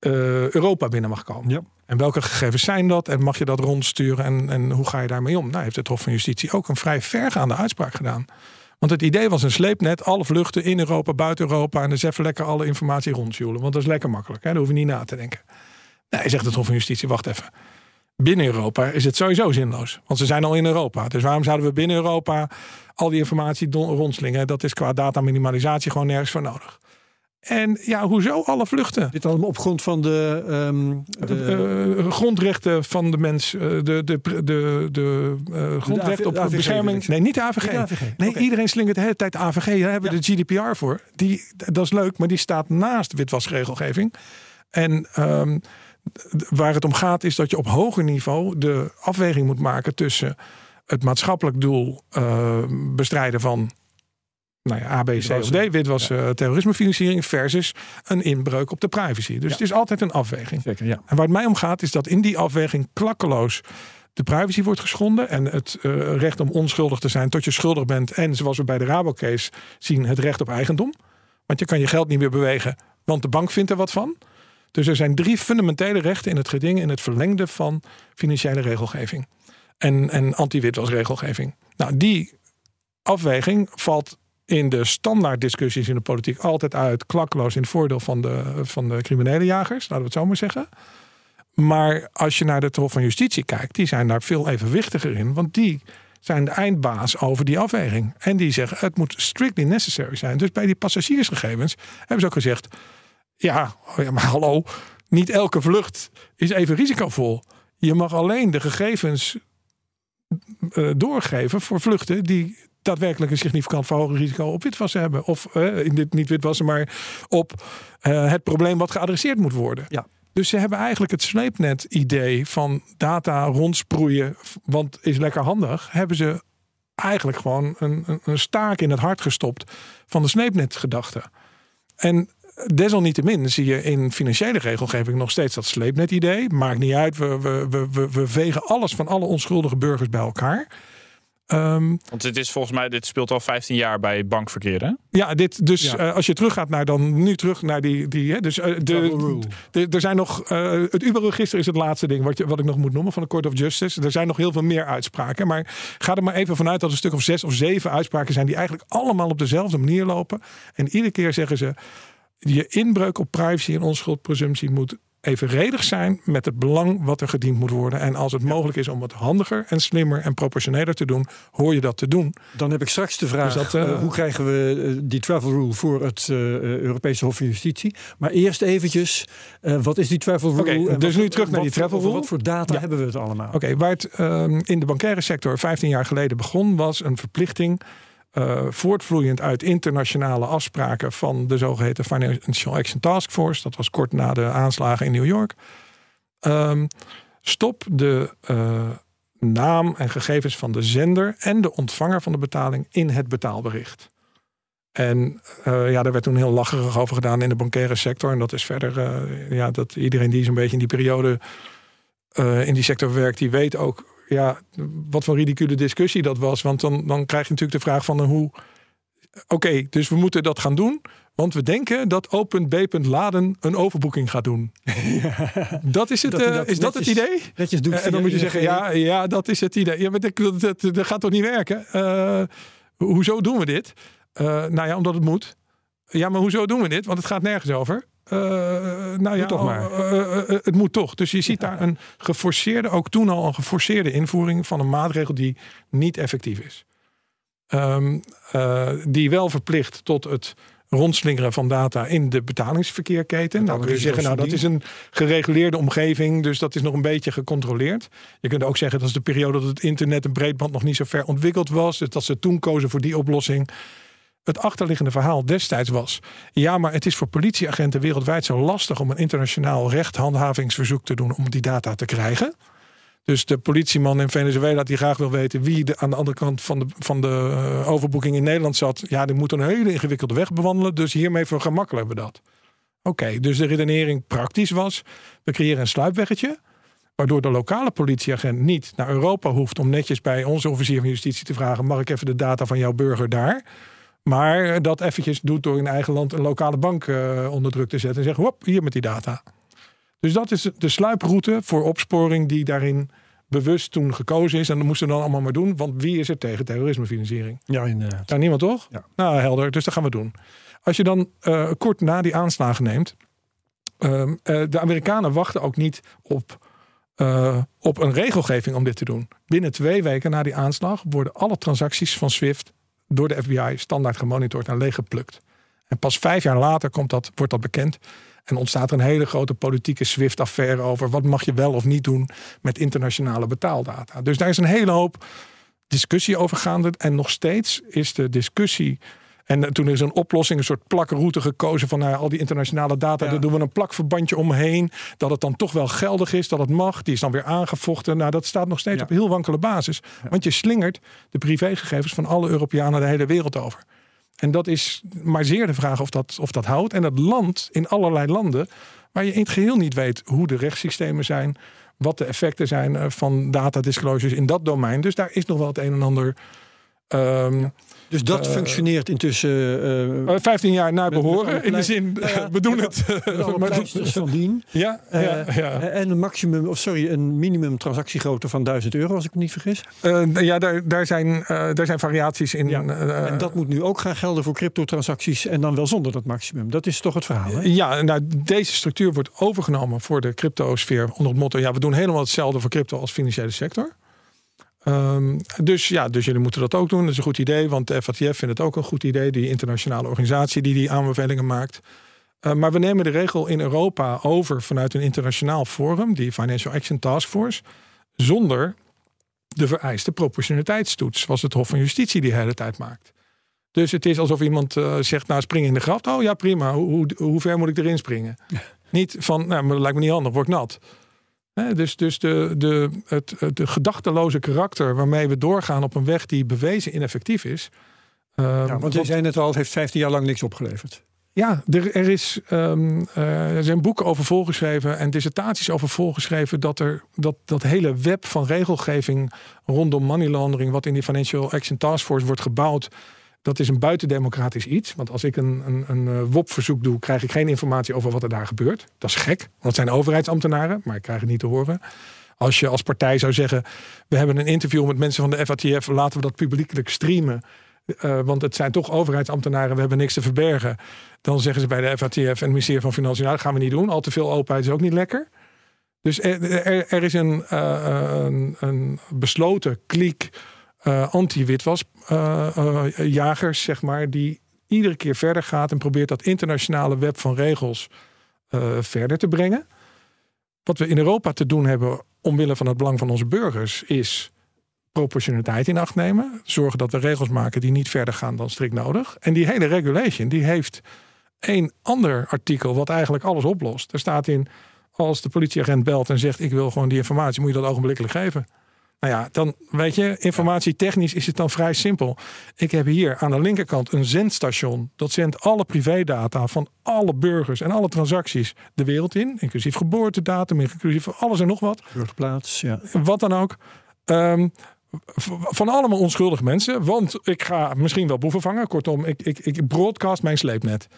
uh, Europa binnen mag komen. Ja. En welke gegevens zijn dat? En mag je dat rondsturen? En, en hoe ga je daarmee om? Nou, heeft het Hof van Justitie ook een vrij vergaande uitspraak gedaan. Want het idee was een sleepnet, alle vluchten in Europa, buiten Europa. En dus even lekker alle informatie rondjoelen. Want dat is lekker makkelijk. Hè? Daar hoef je niet na te denken. Nee, zegt het Hof van Justitie, wacht even binnen Europa is het sowieso zinloos. Want ze zijn al in Europa. Dus waarom zouden we binnen Europa al die informatie rondslingen? Dat is qua dataminimalisatie gewoon nergens voor nodig. En ja, hoezo alle vluchten? Dit allemaal op grond van de, um, de... Uh, grondrechten van de mens, uh, de, de, de, de uh, grondrechten op AVG, bescherming. Nee, niet de AVG. Niet de AVG. Nee, okay. iedereen slingert de hele tijd de AVG. Daar hebben we ja. de GDPR voor. Die, dat is leuk, maar die staat naast witwasregelgeving. En um, waar het om gaat is dat je op hoger niveau de afweging moet maken tussen het maatschappelijk doel uh, bestrijden van nou ja, A, B, C of D, ja. uh, terrorismefinanciering versus een inbreuk op de privacy. Dus ja. het is altijd een afweging. Zeker, ja. En waar het mij om gaat is dat in die afweging klakkeloos de privacy wordt geschonden en het uh, recht om onschuldig te zijn tot je schuldig bent en zoals we bij de Rabo-case zien het recht op eigendom. Want je kan je geld niet meer bewegen, want de bank vindt er wat van. Dus er zijn drie fundamentele rechten in het geding in het verlengde van financiële regelgeving en, en anti-witwasregelgeving. Nou, die afweging valt in de standaard discussies in de politiek altijd uit, klakkeloos in het voordeel van de, van de criminele jagers, laten we het zo maar zeggen. Maar als je naar de Hof van Justitie kijkt, die zijn daar veel evenwichtiger in, want die zijn de eindbaas over die afweging. En die zeggen het moet strictly necessary zijn. Dus bij die passagiersgegevens hebben ze ook gezegd, ja, maar hallo, niet elke vlucht is even risicovol. Je mag alleen de gegevens uh, doorgeven voor vluchten die daadwerkelijk een significant verhoogd risico op witwassen hebben. Of uh, in dit niet witwassen, maar op uh, het probleem wat geadresseerd moet worden. Ja. Dus ze hebben eigenlijk het sleepnet-idee van data rondsproeien, want is lekker handig, hebben ze eigenlijk gewoon een, een, een staak in het hart gestopt van de sleepnet-gedachte. En desalniettemin zie je in financiële regelgeving nog steeds dat sleepnet-idee. Maakt niet uit, we, we, we, we vegen alles van alle onschuldige burgers bij elkaar. Um, Want dit is volgens mij, dit speelt al 15 jaar bij bankverkeer, hè? Ja, dit, dus ja. Uh, als je teruggaat naar dan nu terug naar die. die hè, dus uh, de, de, er zijn nog. Uh, het Uber-register is het laatste ding wat, je, wat ik nog moet noemen van de Court of Justice. Er zijn nog heel veel meer uitspraken. Maar ga er maar even vanuit dat er een stuk of zes of zeven uitspraken zijn die eigenlijk allemaal op dezelfde manier lopen. En iedere keer zeggen ze. Je inbreuk op privacy en onschuldpresumptie moet evenredig zijn met het belang wat er gediend moet worden. En als het mogelijk is om het handiger en slimmer en proportioneler te doen, hoor je dat te doen. Dan heb ik straks de vraag: dus dat, uh, hoe krijgen we uh, die travel rule voor het uh, Europese Hof van Justitie? Maar eerst eventjes, wat is die travel rule? Okay, en dus wat, nu terug naar die travel rule. Wat voor data ja. hebben we het allemaal? Oké, okay, waar het in de bankaire sector 15 jaar geleden begon, was een verplichting. Uh, voortvloeiend uit internationale afspraken van de zogeheten Financial Action Task Force. Dat was kort na de aanslagen in New York. Um, stop de uh, naam en gegevens van de zender en de ontvanger van de betaling in het betaalbericht. En uh, ja, daar werd toen heel lacherig over gedaan in de bankaire sector. En dat is verder, ja, dat iedereen die zo'n beetje in die periode in die sector werkt, die weet ook ja, wat voor ridicule discussie dat was. Want dan, dan krijg je natuurlijk de vraag van hoe. Oké, dus we moeten dat gaan doen. Want we denken dat Open Laden een overboeking gaat doen. Ja. Dat is het, dat, uh, is dat het idee? Netjes doet en dan moet je zeggen, ja, ja, dat is het idee. Ja, maar dat, dat, dat gaat toch niet werken? Uh, hoezo doen we dit? Uh, nou ja, omdat het moet. Ja, maar hoezo doen we dit? Want het gaat nergens over. Uh, nou ja, toch maar. Uh, uh, het moet toch. Dus je ziet daar een geforceerde, ook toen al een geforceerde invoering van een maatregel die niet effectief is. Um, die wel verplicht tot het rondslingeren van data in de betalingsverkeerketen. Nou kun je zeggen, nou dat is een gereguleerde omgeving, dus dat is nog een beetje gecontroleerd. Je kunt ook zeggen dat is de periode dat het internet en breedband nog niet zo ver ontwikkeld was. Dus dat ze toen kozen voor die oplossing. Het achterliggende verhaal destijds was: ja, maar het is voor politieagenten wereldwijd zo lastig om een internationaal rechthandhavingsverzoek te doen om die data te krijgen. Dus de politieman in Venezuela die graag wil weten wie de, aan de andere kant van de, van de uh, overboeking in Nederland zat. Ja, die moet een hele ingewikkelde weg bewandelen. Dus hiermee vergemakkelijken we dat. Oké, dus de redenering praktisch was: we creëren een sluipweggetje. Waardoor de lokale politieagent niet naar Europa hoeft om netjes bij onze officier van justitie te vragen: mag ik even de data van jouw burger daar? Maar dat eventjes doet door in eigen land een lokale bank uh, onder druk te zetten en zeggen: hop, hier met die data. Dus dat is de sluiproute voor opsporing die daarin bewust toen gekozen is. En dat moesten we dan allemaal maar doen. Want wie is er tegen terrorismefinanciering? Ja, inderdaad. Nou, niemand toch? Ja. Nou, helder. Dus dat gaan we doen. Als je dan uh, kort na die aanslagen neemt. Uh, uh, de Amerikanen wachten ook niet op, uh, op een regelgeving om dit te doen. Binnen twee weken na die aanslag worden alle transacties van SWIFT door de FBI standaard gemonitord en leeggeplukt. En pas vijf jaar later komt dat, wordt dat bekend. En ontstaat er een hele grote politieke SWIFT-affaire over wat mag je wel of niet doen met internationale betaaldata. Dus daar is een hele hoop discussie over gaande. En nog steeds is de discussie. En toen is een oplossing, een soort plakroute gekozen van nou, al die internationale data. Ja. Daar doen we een plakverbandje omheen. Dat het dan toch wel geldig is, dat het mag. Die is dan weer aangevochten. Nou, dat staat nog steeds ja. op heel wankele basis. Want je slingert de privégegevens van alle Europeanen de hele wereld over. En dat is maar zeer de vraag of dat, of dat houdt. En dat land in allerlei landen waar je in het geheel niet weet hoe de rechtssystemen zijn, wat de effecten zijn van data disclosures in dat domein. Dus daar is nog wel het een en ander. Um, ja. Dus dat uh, functioneert intussen. Uh, 15 jaar naar behoren. in de zin, we doen het. van dien. Ja, ja, ja, En een maximum, of sorry, een minimum transactiegrootte van 1000 euro, als ik me niet vergis. Ja, daar, daar, zijn, daar zijn variaties in. En dat moet nu ook gaan gelden voor cryptotransacties en dan wel zonder dat maximum. Dat is toch het verhaal? Hè? Ja, nou, deze structuur wordt overgenomen voor de cryptosfeer onder het motto: ja, we doen helemaal hetzelfde voor crypto als financiële sector. Um, dus ja, dus jullie moeten dat ook doen. Dat is een goed idee, want de FATF vindt het ook een goed idee, die internationale organisatie die die aanbevelingen maakt. Uh, maar we nemen de regel in Europa over vanuit een internationaal forum, die Financial Action Task Force, zonder de vereiste proportionaliteitstoets, zoals het Hof van Justitie die hele tijd maakt. Dus het is alsof iemand uh, zegt, nou spring in de gracht. Oh ja, prima. Hoe, hoe, hoe ver moet ik erin springen? Ja. Niet van, nou, maar dat lijkt me niet handig, word nat. He, dus dus de, de, het, de gedachteloze karakter waarmee we doorgaan op een weg die bewezen ineffectief is. Uh, ja, want je zei net al, het heeft 15 jaar lang niks opgeleverd. Ja, er, er, is, um, uh, er zijn boeken over volgeschreven en dissertaties over volgeschreven dat er dat, dat hele web van regelgeving rondom money laundering, wat in die Financial Action Task Force wordt gebouwd, dat is een buitendemocratisch iets. Want als ik een, een, een WOP-verzoek doe, krijg ik geen informatie over wat er daar gebeurt. Dat is gek, want het zijn overheidsambtenaren, maar ik krijg het niet te horen. Als je als partij zou zeggen, we hebben een interview met mensen van de FATF, laten we dat publiekelijk streamen. Uh, want het zijn toch overheidsambtenaren, we hebben niks te verbergen. Dan zeggen ze bij de FATF en het ministerie van Financiën, nou, dat gaan we niet doen. Al te veel openheid is ook niet lekker. Dus er, is een, uh, een, een besloten kliek uh, anti-witwasjagers, uh, zeg maar, die iedere keer verder gaat en probeert dat internationale web van regels uh, verder te brengen. Wat we in Europa te doen hebben omwille van het belang van onze burgers is proportionaliteit in acht nemen. Zorgen dat we regels maken die niet verder gaan dan strikt nodig. En die hele regulation die heeft een ander artikel wat eigenlijk alles oplost. Er staat in, als de politieagent belt en zegt ik wil gewoon die informatie, moet je dat ogenblikkelijk geven. Nou ja, dan weet je, informatietechnisch is het dan vrij simpel. Ik heb hier aan de linkerkant een zendstation. Dat zendt alle privédata van alle burgers en alle transacties de wereld in. Inclusief geboortedatum, inclusief alles en nog wat. Burgerplaats, ja. Wat dan ook. Um, van allemaal onschuldige mensen. Want ik ga misschien wel boeven vangen. Kortom, ik, ik, ik broadcast mijn sleepnet.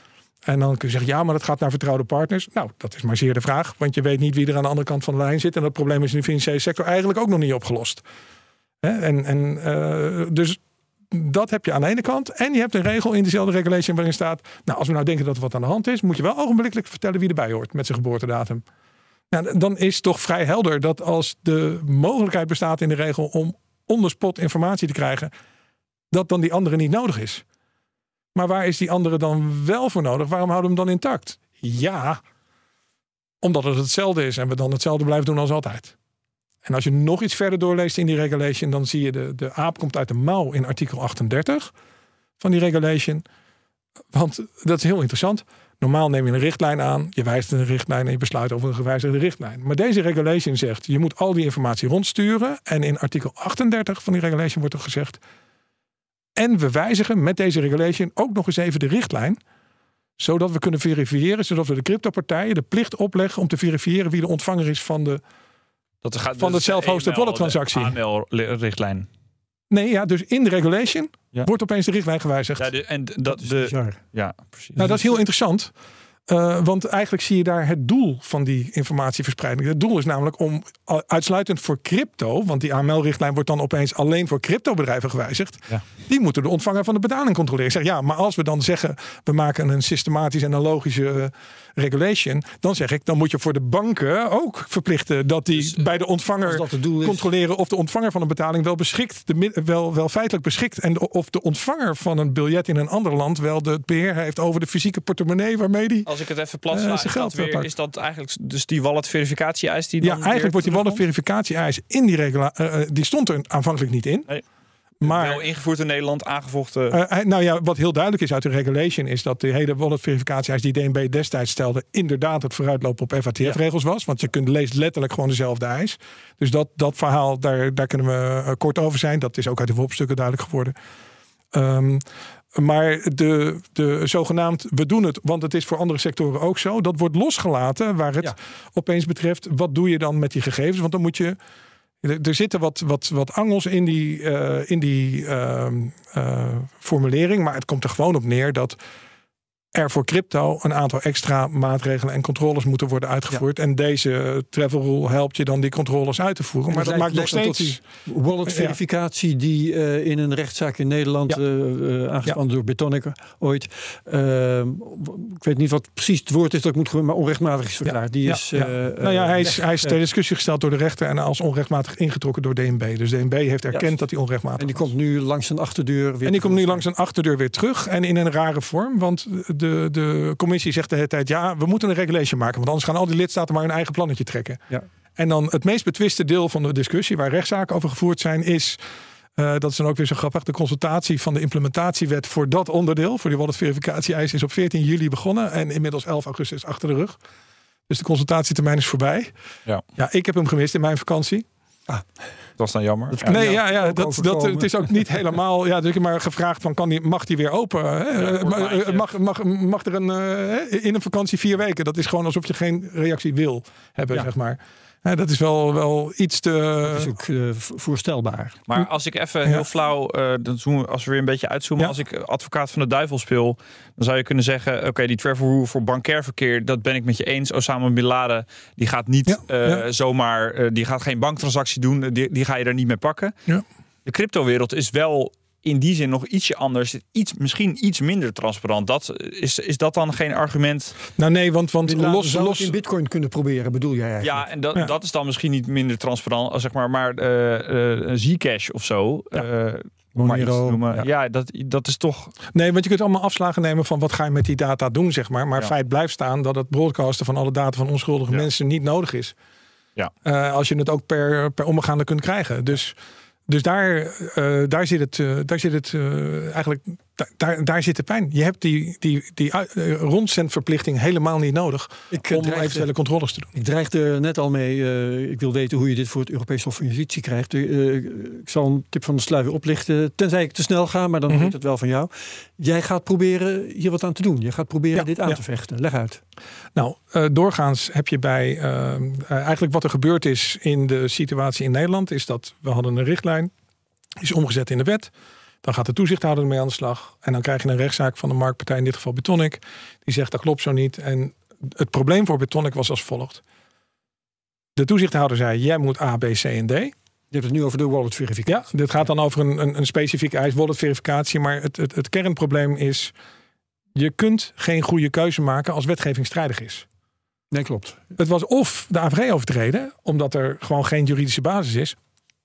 En dan kun je zeggen, ja, maar dat gaat naar vertrouwde partners. Nou, dat is maar zeer de vraag. Want je weet niet wie er aan de andere kant van de lijn zit. En dat probleem is in de financiële sector eigenlijk ook nog niet opgelost. En, en uh, dus dat heb je aan de ene kant. En je hebt een regel in dezelfde regulation waarin staat... nou, als we nou denken dat er wat aan de hand is... moet je wel ogenblikkelijk vertellen wie erbij hoort met zijn geboortedatum. Nou, dan is toch vrij helder dat als de mogelijkheid bestaat in de regel... om onderspot informatie te krijgen... dat dan die andere niet nodig is. Maar waar is die andere dan wel voor nodig? Waarom houden we hem dan intact? Ja, omdat het hetzelfde is en we dan hetzelfde blijven doen als altijd. En als je nog iets verder doorleest in die regulation, dan zie je de, de aap komt uit de mouw in artikel 38 van die regulation. Want dat is heel interessant. Normaal neem je een richtlijn aan, je wijst een richtlijn en je besluit over een gewijzigde richtlijn. Maar deze regulation zegt, je moet al die informatie rondsturen. En in artikel 38 van die regulation wordt er gezegd, en we wijzigen met deze regulation ook nog eens even de richtlijn. Zodat we kunnen verifiëren, zodat we de cryptopartijen de plicht opleggen om te verifiëren wie de ontvanger is van de, dat gaat, van de self-hosted wallet transactie. AML-richtlijn. Nee, ja, dus in de regulation wordt opeens de richtlijn gewijzigd. Ja, de, en dat, is de, ja, precies. Nou, dat is heel interessant. Uh, want eigenlijk zie je daar het doel van die informatieverspreiding. Het doel is namelijk om uitsluitend voor crypto, want die AML-richtlijn wordt dan opeens alleen voor cryptobedrijven gewijzigd. Ja. Die moeten de ontvanger van de betaling controleren. Ik zeg ja, maar als we dan zeggen we maken een systematisch en een logische uh, regulation, dan zeg ik dan moet je voor de banken ook verplichten dat die dus, eh, bij de ontvanger controleren of de ontvanger van een betaling wel beschikt, de, wel, wel feitelijk beschikt en of de ontvanger van een biljet in een ander land wel de beheer heeft over de fysieke portemonnee waarmee die als ik het even plat uh, is, dat weer, is dat eigenlijk dus die wallet verificatie eis die dan Ja, eigenlijk wordt die wallet verificatie eis in die regela uh, die stond er aanvankelijk niet in. Nee. Maar, wel ingevoerd in Nederland, aangevochten. Uh, nou ja, wat heel duidelijk is uit de regulation is dat de hele wallet verificatie die DNB destijds stelde inderdaad het vooruitlopen op FATF-regels was. Want je kunt leest letterlijk gewoon dezelfde eis. Dus dat, dat verhaal, daar, daar kunnen we kort over zijn. Dat is ook uit de WOP-stukken duidelijk geworden. Um, maar de, de zogenaamd, we doen het, want het is voor andere sectoren ook zo. Dat wordt losgelaten waar het opeens betreft. Wat doe je dan met die gegevens? Want dan moet je. Er zitten wat, wat, wat angels in die, uh, in die uh, uh, formulering. Maar het komt er gewoon op neer dat er voor crypto een aantal extra maatregelen en controles moeten worden uitgevoerd. En deze travel rule helpt je dan die controles uit te voeren. Maar dat maakt nog steeds. Wallet verificatie die uh, in een rechtszaak in Nederland ja. uh, aangespannen door Betonic ooit. Ehm, ik weet niet wat precies het woord is dat ik moet maar onrechtmatig is verklaard. Die is, nou ja, hij is, hij is ter discussie gesteld door de rechter en als onrechtmatig ingetrokken door DNB. Dus DNB heeft erkend dat hij onrechtmatig En die komt nu langs een achterdeur weer. En die komt nu langs een achterdeur weer terug. En in een rare vorm. Want de de, de commissie zegt de hele tijd: ja, we moeten een regulation maken. Want anders gaan al die lidstaten maar hun eigen plannetje trekken. Ja. En dan het meest betwiste deel van de discussie, waar rechtszaken over gevoerd zijn, is. Uh, dat is dan ook weer zo grappig. De consultatie van de implementatiewet voor dat onderdeel, voor die wallet verificatie-eis, is op 14 juli begonnen. En inmiddels 11 augustus achter de rug. Dus de consultatietermijn is voorbij. Ja. ja, ik heb hem gemist in mijn vakantie. Ah. Dat was dan jammer. nee, ja, ja dat, dat, het is ook niet helemaal. Ja, dus ik maar gevraagd van kan die, mag die weer open? Hè? Eh, mag, mag, mag er een uh, in een vakantie vier weken? Dat is gewoon alsof je geen reactie wil hebben, zeg maar dat is wel, wel iets te. Dat is ook uh, voorstelbaar. Maar als ik even heel flauw, uh, dan zoomen, als we weer een beetje uitzoomen, als ik advocaat van de duivel speel, dan zou je kunnen zeggen: oké, die travel rule voor bankair verkeer, dat ben ik met je eens. Osama Bin Laden, die gaat niet uh, zomaar, die gaat geen banktransactie doen, die, die ga je er niet mee pakken. De cryptowereld is wel in die zin nog ietsje anders. Iets, misschien iets minder transparant. Dat, is, is dat dan geen argument? Nou nee, want, want los, los in bitcoin kunnen proberen, bedoel jij eigenlijk? Ja, en dat, dat is dan misschien niet minder transparant, zeg maar, maar uh, uh, Zcash of zo. Ja. Uh, Monero, ja. ja, dat, dat is toch. Nee, want je kunt allemaal afslagen nemen van wat ga je met die data doen, zeg maar. Maar feit blijft staan dat het broadcasten van alle data van onschuldige mensen niet nodig is. Ja. Uh, als je het ook per, per omgaande kunt krijgen. Dus Dus daar, uh, daar zit het, uh, daar zit het uh, daar, daar zit de pijn. Je hebt die, die, die rondzendverplichting helemaal niet nodig ik om dreigde, eventuele controles te doen. Ik dreigde net al mee, ik wil weten hoe je dit voor het Europees Hof van Justitie krijgt. ik zal een tip van de sluier oplichten, tenzij ik te snel ga, maar dan mm -hmm. het wel van jou. Jij gaat proberen hier wat aan te doen. Je gaat proberen ja, dit aan ja. te vechten. Leg uit. Nou, doorgaans heb je bij, eigenlijk wat er gebeurd is in de situatie in Nederland, is dat we hadden een richtlijn is omgezet in de wet. Dan gaat de toezichthouder ermee aan de slag. En dan krijg je een rechtszaak van de marktpartij, in dit geval Betonic. Die zegt dat klopt zo niet. En het probleem voor Betonic was als volgt. De toezichthouder zei, jij moet A, B, C en D. Je hebt het nu over de wallet verificatie. Ja, dit gaat dan over een, een, een specifieke eis wallet verificatie. Maar het, het, het kernprobleem is, je kunt geen goede keuze maken als wetgeving strijdig is. Nee, klopt. Het was of de AVG overtreden, omdat er gewoon geen juridische basis is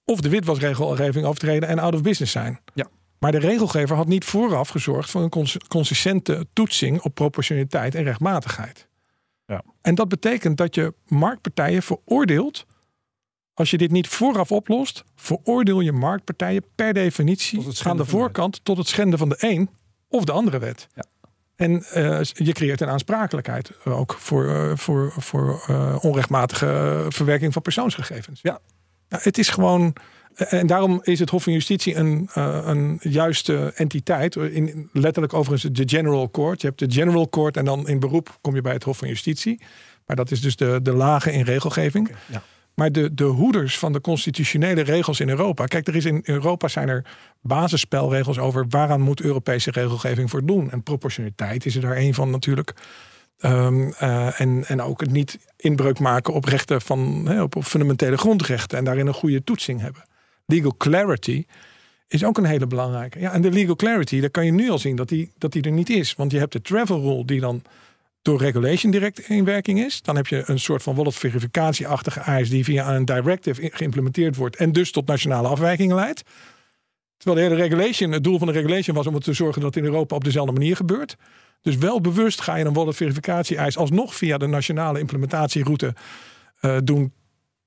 of de witwasregelgeving overtreden en out of business zijn. Ja. Maar de regelgever had niet vooraf gezorgd voor een consistente toetsing op proportionaliteit en rechtmatigheid. Ja. En dat betekent dat je marktpartijen veroordeelt. Als je dit niet vooraf oplost, veroordeel je marktpartijen per definitie aan de voorkant tot het schenden van de een of de andere wet. Ja. En uh, je creëert een aansprakelijkheid ook voor, uh, voor, voor uh, onrechtmatige verwerking van persoonsgegevens. Ja, nou, het is gewoon. Eh, en daarom is het Hof van Justitie een, uh, een juiste entiteit. In, letterlijk overigens de General Court. Je hebt de General Court en dan in beroep kom je bij het Hof van Justitie. Maar dat is dus de, de lage in regelgeving. Okay, ja. Maar de, de hoeders van de constitutionele regels in Europa. Kijk, er is in Europa zijn er basisspelregels over waaraan moet Europese regelgeving voor doen. En proportionaliteit is er daar een van natuurlijk. Um, uh, en, en ook het niet inbreuk maken op rechten van op, fundamentele grondrechten en daarin een goede toetsing hebben. Legal clarity is ook een hele belangrijke. Ja, en de legal clarity, daar kan je nu al zien dat die, dat die er niet is. Want je hebt de travel rule die dan door regulation direct in werking is. Dan heb je een soort van wallet verificatieachtige eis die via een directive geïmplementeerd wordt en dus tot nationale afwijkingen leidt. Terwijl de hele regulation, het doel van de regulation was om te zorgen dat in Europa op dezelfde manier gebeurt. Dus wel bewust ga je een wallet verificatie eis alsnog via de nationale implementatieroute uh, doen.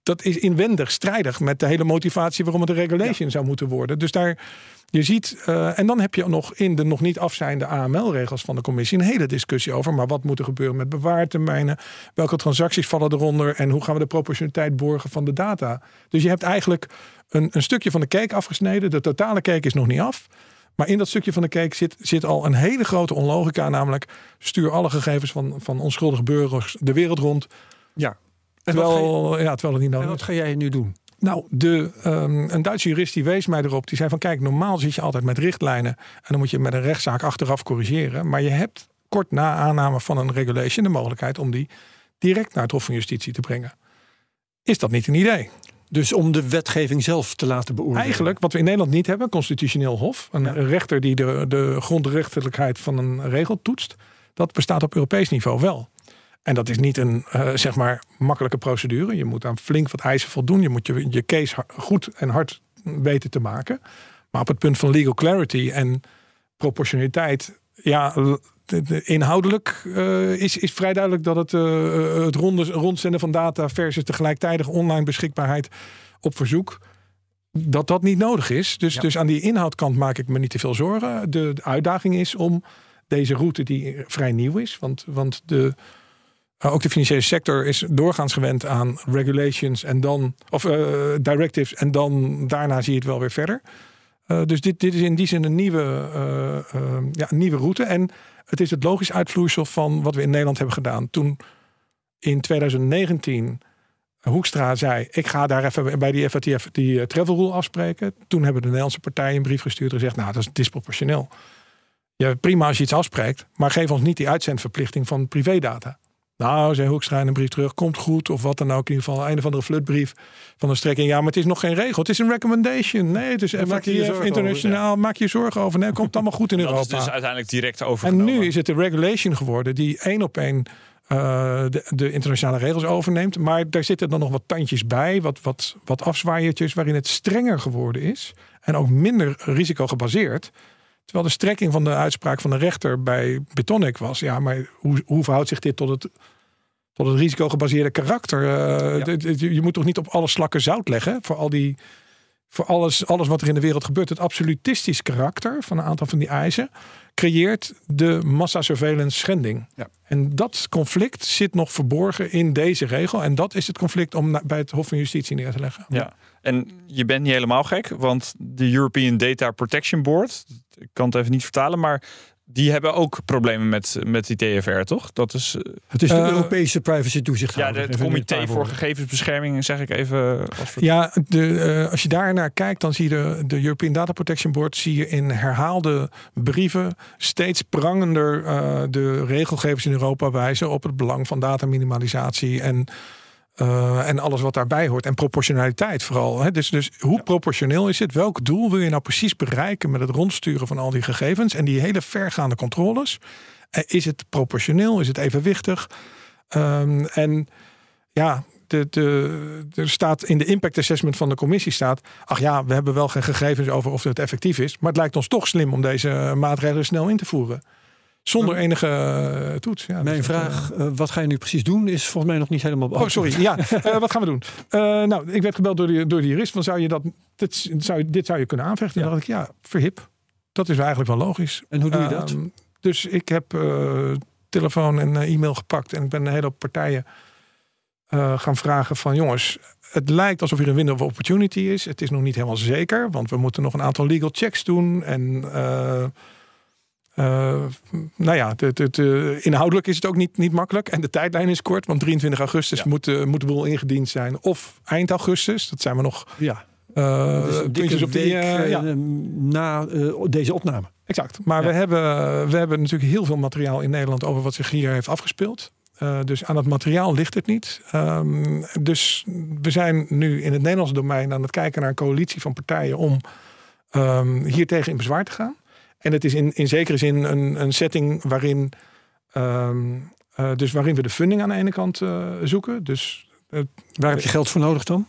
Dat is inwendig strijdig met de hele motivatie waarom het een regulation ja. zou moeten worden. Dus daar, je ziet, uh, en dan heb je nog in de nog niet afzijnde AML-regels van de commissie een hele discussie over. Maar wat moet er gebeuren met bewaartermijnen? Welke transacties vallen eronder? En hoe gaan we de proportionaliteit borgen van de data? Dus je hebt eigenlijk een, een stukje van de cake afgesneden. De totale cake is nog niet af. Maar in dat stukje van de cake zit, zit al een hele grote onlogica. Namelijk, stuur alle gegevens van, van onschuldige burgers de wereld rond. Ja. Terwijl, ja, terwijl het niet nodig is. wat ga jij nu doen? Nou, de, um, een Duitse jurist die wees mij erop. Die zei van kijk, normaal zit je altijd met richtlijnen. En dan moet je met een rechtszaak achteraf corrigeren. Maar je hebt kort na aanname van een regulation de mogelijkheid om die direct naar het Hof van Justitie te brengen. Is dat niet een idee? Dus om de wetgeving zelf te laten beoordelen. Eigenlijk, wat we in Nederland niet hebben, constitutioneel hof. Een ja. rechter die de, de grondrechtelijkheid van een regel toetst. Dat bestaat op Europees niveau wel. En dat is niet een uh, zeg maar makkelijke procedure. Je moet aan flink wat eisen voldoen. Je moet je, je case goed en hard weten te maken. Maar op het punt van legal clarity en proportionaliteit. Ja, de, de, inhoudelijk uh, is, is vrij duidelijk dat het, uh, het ronde, rondzenden van data versus tegelijkertijd online beschikbaarheid op verzoek. Dat dat niet nodig is. Dus, Ja. dus aan die inhoudkant maak ik me niet te veel zorgen. De, de uitdaging is om deze route, die vrij nieuw is. Want, want de, ook de financiële sector is doorgaans gewend aan regulations en dan, of uh, directives, en dan daarna zie je het wel weer verder. Uh, dus dit, dit is in die zin een nieuwe, ja, een nieuwe route. En het is het logisch uitvloeisel van wat we in Nederland hebben gedaan. Toen in 2019 Hoekstra zei: Ik ga daar even bij die FATF die travel rule afspreken. Toen hebben de Nederlandse partijen een brief gestuurd en gezegd: Nou, dat is disproportioneel. Ja, prima als je iets afspreekt, maar geef ons niet die uitzendverplichting van privédata. Nou, zei Hoekstra in een brief terug, komt goed of wat dan ook. In ieder geval een of andere flutbrief van een strekking. Ja, maar het is nog geen regel. Het is een recommendation. Nee, het is FATF internationaal. over, Maak je zorgen over. Nee, het komt allemaal goed in Dat Europa. is dus uiteindelijk direct En overgenomen. nu is het de regulation geworden die één op één uh, de, de, internationale regels overneemt. Maar daar zitten dan nog wat tandjes bij, wat, wat, wat afzwaaiertjes, waarin het strenger geworden is. En ook minder risicogebaseerd. Terwijl de strekking van de uitspraak van de rechter bij Betonic was. Ja, maar hoe, hoe verhoudt zich dit tot het, tot het risicogebaseerde karakter? Uh, Ja. d- Je moet toch niet op alle slakken zout leggen voor al die voor alles, alles wat er in de wereld gebeurt, het absolutistisch karakter van een aantal van die eisen, creëert de massasurveillance schending. Ja. En dat conflict zit nog verborgen in deze regel. En dat is het conflict om bij het Hof van Justitie neer te leggen. Ja, en je bent niet helemaal gek, want de European Data Protection Board, ik kan het even niet vertalen, maar die hebben ook problemen met, met die TFR, toch? Dat is eh, Het is de Eh, Europese privacy ja, toezichthouder. de- het Comité voor woorden. Gegevensbescherming, zeg ik even. Als Ja, de, eh, als je daar naar kijkt, dan zie je de, de European Data Protection Board zie je in herhaalde brieven steeds prangender eh, de regelgevers in Europa wijzen op het belang van dataminimalisatie en, eh, en alles wat daarbij hoort. En proportionaliteit vooral. Hè. Dus, dus hoe proportioneel is het? Welk doel wil je nou precies bereiken met het rondsturen van al die gegevens en die hele vergaande controles? Eh, Is het proportioneel? Is het evenwichtig? Ehm, en ja, de, de, er staat in de impact assessment van de commissie staat. Ach ja, we hebben wel geen gegevens over of het effectief is. Maar het lijkt ons toch slim om deze maatregelen snel in te voeren. Zonder enige eh, toets. Ja, Mijn dat, vraag, eh, wat ga je nu precies doen, is volgens mij nog niet helemaal eh, Oh, sorry. Ja, eh, wat gaan we doen? Eh, nou, ik werd gebeld door de, door de jurist. Van zou je dat, dit, zou, je- dit zou je kunnen aanvechten? Ja. Dan dacht ik, ja, verhip. Dat is eigenlijk wel logisch. En hoe doe je dat? Ehm, dus ik heb eh, telefoon en eh, e-mail gepakt en ik ben een hele hoop partijen eh, gaan vragen van jongens, het lijkt alsof hier een window of opportunity is. Het is nog niet helemaal zeker, want we moeten nog een aantal legal checks doen en eh, eh, nou ja, de, de, de- inhoudelijk is het ook niet, niet makkelijk. En de tijdlijn is kort, want 23 augustus Ja. moet, de- moet de boel ingediend zijn. Of eind augustus, dat zijn we nog Ja, eh dus puntjes op die... eh, eh, ja. na eh, deze opname. Exact. Maar Ja. we, hebben, we hebben natuurlijk heel veel materiaal in Nederland over wat zich hier heeft afgespeeld. Eh, dus aan het materiaal ligt het niet. Ehm, dus we zijn nu in het Nederlandse domein aan het kijken naar een coalitie van partijen om ehm, hier tegen in bezwaar te gaan. En het is in, in zekere zin een, een setting waarin, ehm, eh, dus waarin we de funding aan de ene kant eh, zoeken. Dus Waar heb je geld voor nodig dan?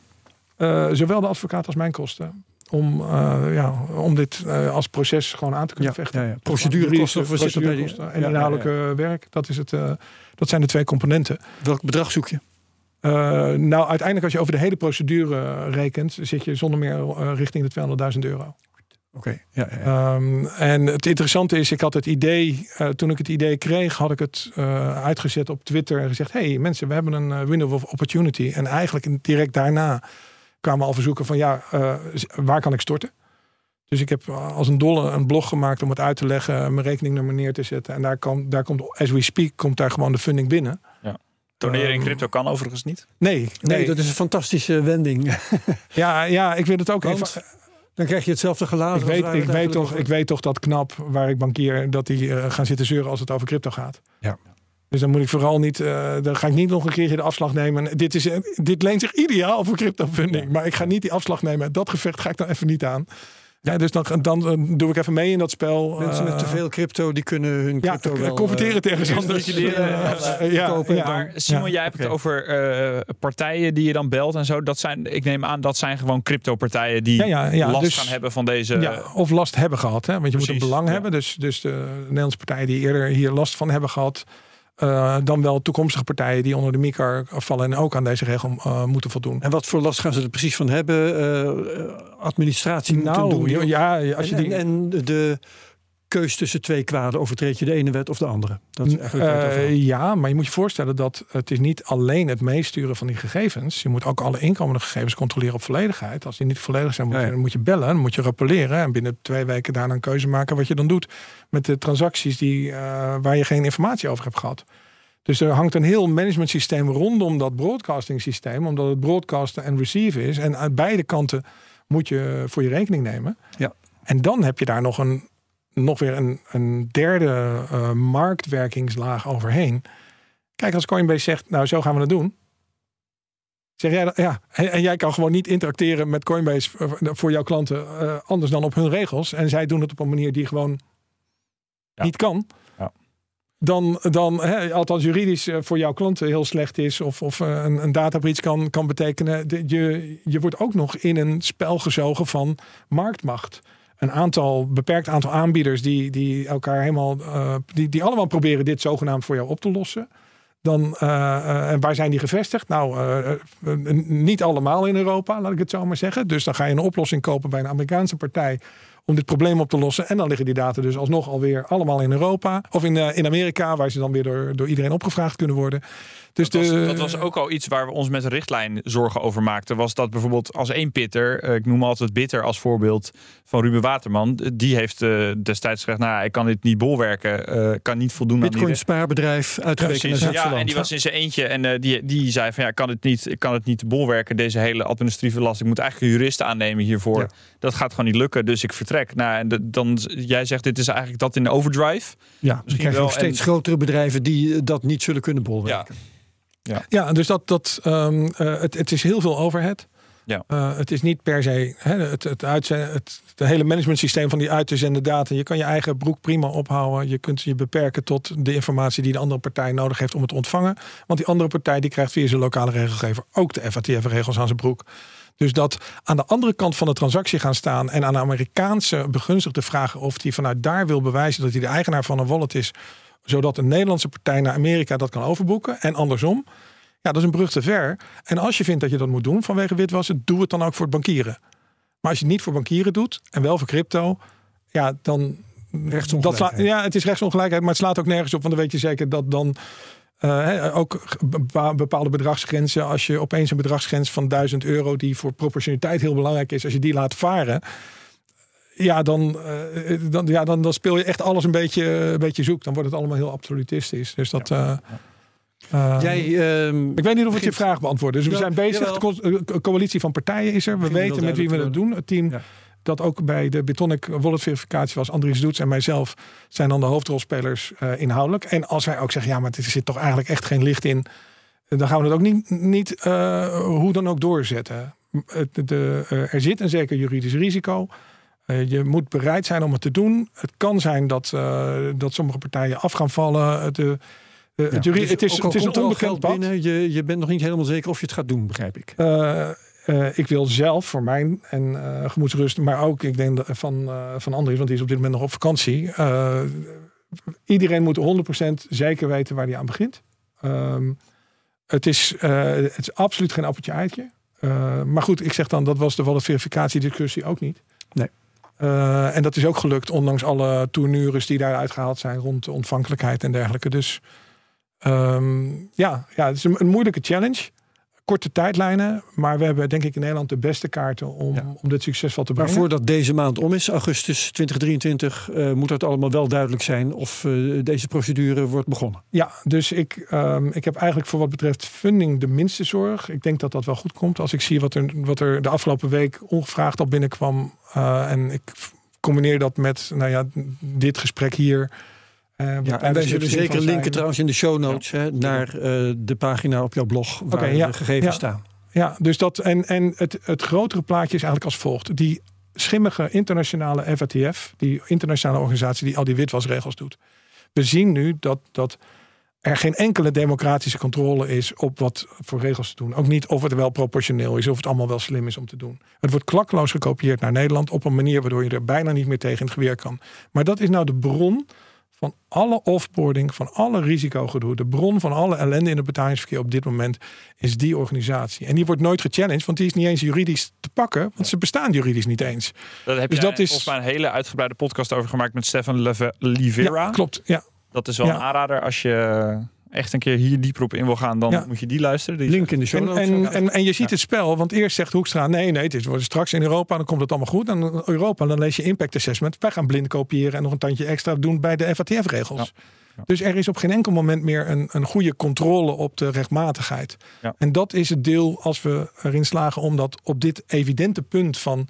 eh, zowel de advocaat als mijn kosten. Om, eh, ja, om dit eh, als proces gewoon aan te kunnen Ja, vechten. ja, ja. Procedurekosten, Procedurekosten en inhoudelijke werk. Dat, is het, eh, dat zijn de twee componenten. Welk bedrag zoek je? Eh, nou, uiteindelijk als je over de hele procedure rekent... zit je zonder meer eh, richting de 200.000 euro. Oké, ja, ja, ja. Ehm, en het interessante is, ik had het idee... eh, toen ik het idee kreeg, had ik het eh, uitgezet op Twitter... en gezegd, hey mensen, we hebben een eh, window of opportunity. En eigenlijk direct daarna kwamen al verzoeken van... ja, eh, waar kan ik storten? Dus ik heb als een dolle een blog gemaakt om het uit te leggen... mijn rekeningnummer neer te zetten. En daar, kan, daar komt, as we speak, komt daar gewoon de funding binnen. Doneren in Ehm, crypto kan overigens niet. Nee, nee. Nee, dat is een fantastische wending. Ja, ja, ik wil het ook Want even... Dan krijg je hetzelfde gelaat. Ik als weet, ik, weet toch, ik weet toch dat knap waar ik bankier dat die eh, gaan zitten zeuren als het over crypto gaat. Ja. Dus dan moet ik vooral niet, eh, dan ga ik niet nog een keertje de afslag nemen. Dit, is, eh, dit leent zich ideaal voor crypto funding. Maar ik ga niet die afslag nemen. Dat gevecht ga ik dan even niet aan. Ja, dus dan, dan eh, doe ik even mee in dat spel. Mensen met Eh, te veel crypto, die kunnen hun Ja, crypto wel... converteren eh, tegen anders. Eh, eh, eh, ja, ja. Maar Simon, Ja, jij hebt het over eh, partijen die je dan belt en zo. Dat zijn, ik neem aan, dat zijn gewoon crypto-partijen die Ja, ja, ja, last dus- gaan hebben van deze. Ja, of last hebben gehad. Hè? Want je moet een belang ja. hebben. Dus, dus de Nederlandse partijen die eerder hier last van hebben gehad. Eh, dan wel toekomstige partijen die onder de MICAR vallen en ook aan deze regel eh, moeten voldoen. En wat voor last gaan ze er precies van hebben? Eh, administratie moeten Nou, doen. die- ja, als je en, die, en, en de keus tussen twee kwaden. Overtreed je de ene wet of de andere? Dat is eigenlijk Eh, ja, maar je moet je voorstellen dat het is niet alleen het meesturen van die gegevens. Je moet ook alle inkomende gegevens controleren op volledigheid. Als die niet volledig zijn, moet, Ja, je, ja. dan moet je bellen, dan moet je rappelleren. En binnen twee weken daarna een keuze maken wat je dan doet met de transacties die, eh, waar je geen informatie over hebt gehad. Dus er hangt een heel management systeem rondom dat broadcasting systeem. Omdat het broadcasten en receive is. En aan beide kanten moet je voor je rekening nemen. Ja. En dan heb je daar nog, een, nog weer een, een derde eh, marktwerkingslaag overheen. Kijk, als Coinbase zegt, nou zo gaan we het doen. Zeg jij dat? Ja. En, jij kan gewoon niet interacteren met Coinbase eh, voor jouw klanten eh, anders dan op hun regels. En zij doen het op een manier die gewoon Ja. niet kan. Ja. Dan, dan hè, althans juridisch voor jouw klanten heel slecht is. Of, of een, een databreach kan, kan betekenen. de- je, je wordt ook nog in een spel gezogen van marktmacht. Een aantal, beperkt aantal aanbieders die, die elkaar helemaal, eh, die, die allemaal proberen dit zogenaamd voor jou op te lossen. Dan, en waar zijn die gevestigd? Nou, niet allemaal in Europa, laat ik het zo maar zeggen. Dus dan ga je een oplossing kopen bij een Amerikaanse partij om dit probleem op te lossen. En dan liggen die data dus alsnog alweer allemaal in Europa. Of in, in Amerika, waar ze dan weer door, door iedereen opgevraagd kunnen worden. Dus dat, was, dat, was, ook al iets waar we ons met de richtlijn zorgen over maakten. Was dat bijvoorbeeld als één pitter, eh, ik noem altijd Bitter als voorbeeld van Ruben Waterman. Die heeft uh, destijds gezegd, nou ik kan dit niet bolwerken. Uh, kan niet voldoen Bitcoin aan die... spaarbedrijf uitgerekend ja, ja, en die was in zijn eentje. En die, die zei van ja, ik kan het niet, ik kan het niet bolwerken. Deze hele administratieve last. Ik moet eigenlijk een jurist aannemen hiervoor. Dat gaat gewoon niet lukken. Dus ik vertrek. Nou, en de, dan, jij zegt dit is eigenlijk dat in overdrive. Ja, misschien wel. steeds grotere bedrijven die dat niet zullen kunnen bolwerken. Ja. Ja, ja dus dat, dat, um, het, het is heel veel overhead. Ja. Uh, het is niet per se hè, het, het, uitzenden, het, het hele management systeem van die uit te zenden data. Je kan je eigen broek prima ophouden. Je kunt je beperken tot de informatie die de andere partij nodig heeft om het te ontvangen. Want die andere partij die krijgt via zijn lokale regelgever ook de FATF-regels aan zijn broek. Dus dat aan de andere kant van de transactie gaan staan en aan de Amerikaanse begunstigde vragen of hij vanuit daar wil bewijzen dat hij de eigenaar van een wallet is zodat een Nederlandse partij naar Amerika dat kan overboeken. En andersom. Ja, dat is een brug te ver. En als je vindt dat je dat moet doen vanwege witwassen, doe het dan ook voor het bankieren. Maar als je het niet voor bankieren doet en wel voor crypto, ja, dan. Rechtsongelijkheid. Dat ja, het is rechtsongelijkheid, maar het slaat ook nergens op. Want dan weet je zeker dat dan uh, ook bepaalde bedragsgrenzen. Als je opeens een bedragsgrens van 1000 euro, die voor proportionaliteit heel belangrijk is, als je die laat varen ja, dan, uh, dan, ja dan, dan speel je echt alles een beetje, een beetje zoek. Dan wordt het allemaal heel absolutistisch. Dus dat. Ja. Uh, Jij, uh, ik weet niet of ik je vraag beantwoord. Dus we zijn bezig. De coalitie van partijen is er. We weten met wie we het doen. Het team dat ook bij de Bitonic wallet verificatie was. Andries Doets en mijzelf zijn dan de hoofdrolspelers uh, inhoudelijk. En als wij ook zeggen, ja, maar er zit toch eigenlijk echt geen licht in. Dan gaan we het ook niet, niet hoe dan ook doorzetten. De, de, er zit een zeker juridisch risico. Uh, je moet bereid zijn om het te doen. Het kan zijn dat, uh, dat sommige partijen af gaan vallen. Uh, ja, dus het is, het is een onbekend pad. Binnen, je, je bent nog niet helemaal zeker of je het gaat doen, begrijp ik. ik wil zelf voor mijn en gemoedsrust, maar ook ik denk van, van Andries, want die is op dit moment nog op vakantie. iedereen moet 100% zeker weten waar hij aan begint. Ehm, het, is, het is absoluut geen appeltje eitje. maar goed, ik zeg dan, dat was de verificatiediscussie ook niet. Nee. Uh, en dat is ook gelukt, ondanks alle tournures die daaruit gehaald zijn rond de ontvankelijkheid en dergelijke. Dus um, ja, ja, het is een moeilijke challenge korte tijdlijnen. Maar we hebben denk ik in Nederland de beste kaarten om, om dit succesvol te brengen. Maar voordat deze maand om is, augustus 2023, uh, moet het allemaal wel duidelijk zijn of uh, deze procedure wordt begonnen. Ja, dus ik, um, ik heb eigenlijk voor wat betreft funding de minste zorg. Ik denk dat dat wel goed komt. Als ik zie wat er, wat er de afgelopen week ongevraagd al binnenkwam. Uh, en ik combineer dat met nou ja, dit gesprek hier. Uh, ja, en wij zullen zeker linken trouwens in de show notes hè, naar uh, de pagina op jouw blog waar okay, ja, de gegevens ja, staan. Ja, dus dat en, en het, het grotere plaatje is eigenlijk als volgt. Die schimmige internationale FATF, die internationale organisatie die al die witwasregels doet. We zien nu dat, dat er geen enkele democratische controle is op wat voor regels te doen. Ook niet of het wel proportioneel is, of het allemaal wel slim is om te doen. Het wordt klakloos gekopieerd naar Nederland op een manier waardoor je er bijna niet meer tegen in het geweer kan. Maar dat is nou de bron van alle offboarding, van alle risicogedoe, de bron van alle ellende in het betalingsverkeer op dit moment is die organisatie. En die wordt nooit gechallenged, want die is niet eens juridisch te pakken, want ze bestaan juridisch niet eens. Daar heb dus je dat is volgens mij een hele uitgebreide podcast over gemaakt met Stefan Livera. Ja, klopt. Ja. Dat is wel een aanrader als je echt een keer hier dieper op in wil gaan, dan moet je die luisteren. Die Link in de show En, en, en, en, je ziet het spel, want eerst zegt Hoekstra, nee, nee, het is, wordt straks in Europa, dan komt het allemaal goed. En Europa, dan lees je impact assessment. Wij gaan blind kopiëren en nog een tandje extra doen bij de FATF-regels. Dus er is op geen enkel moment meer een, een goede controle op de rechtmatigheid. En dat is het deel als we erin slagen om dat op dit evidente punt van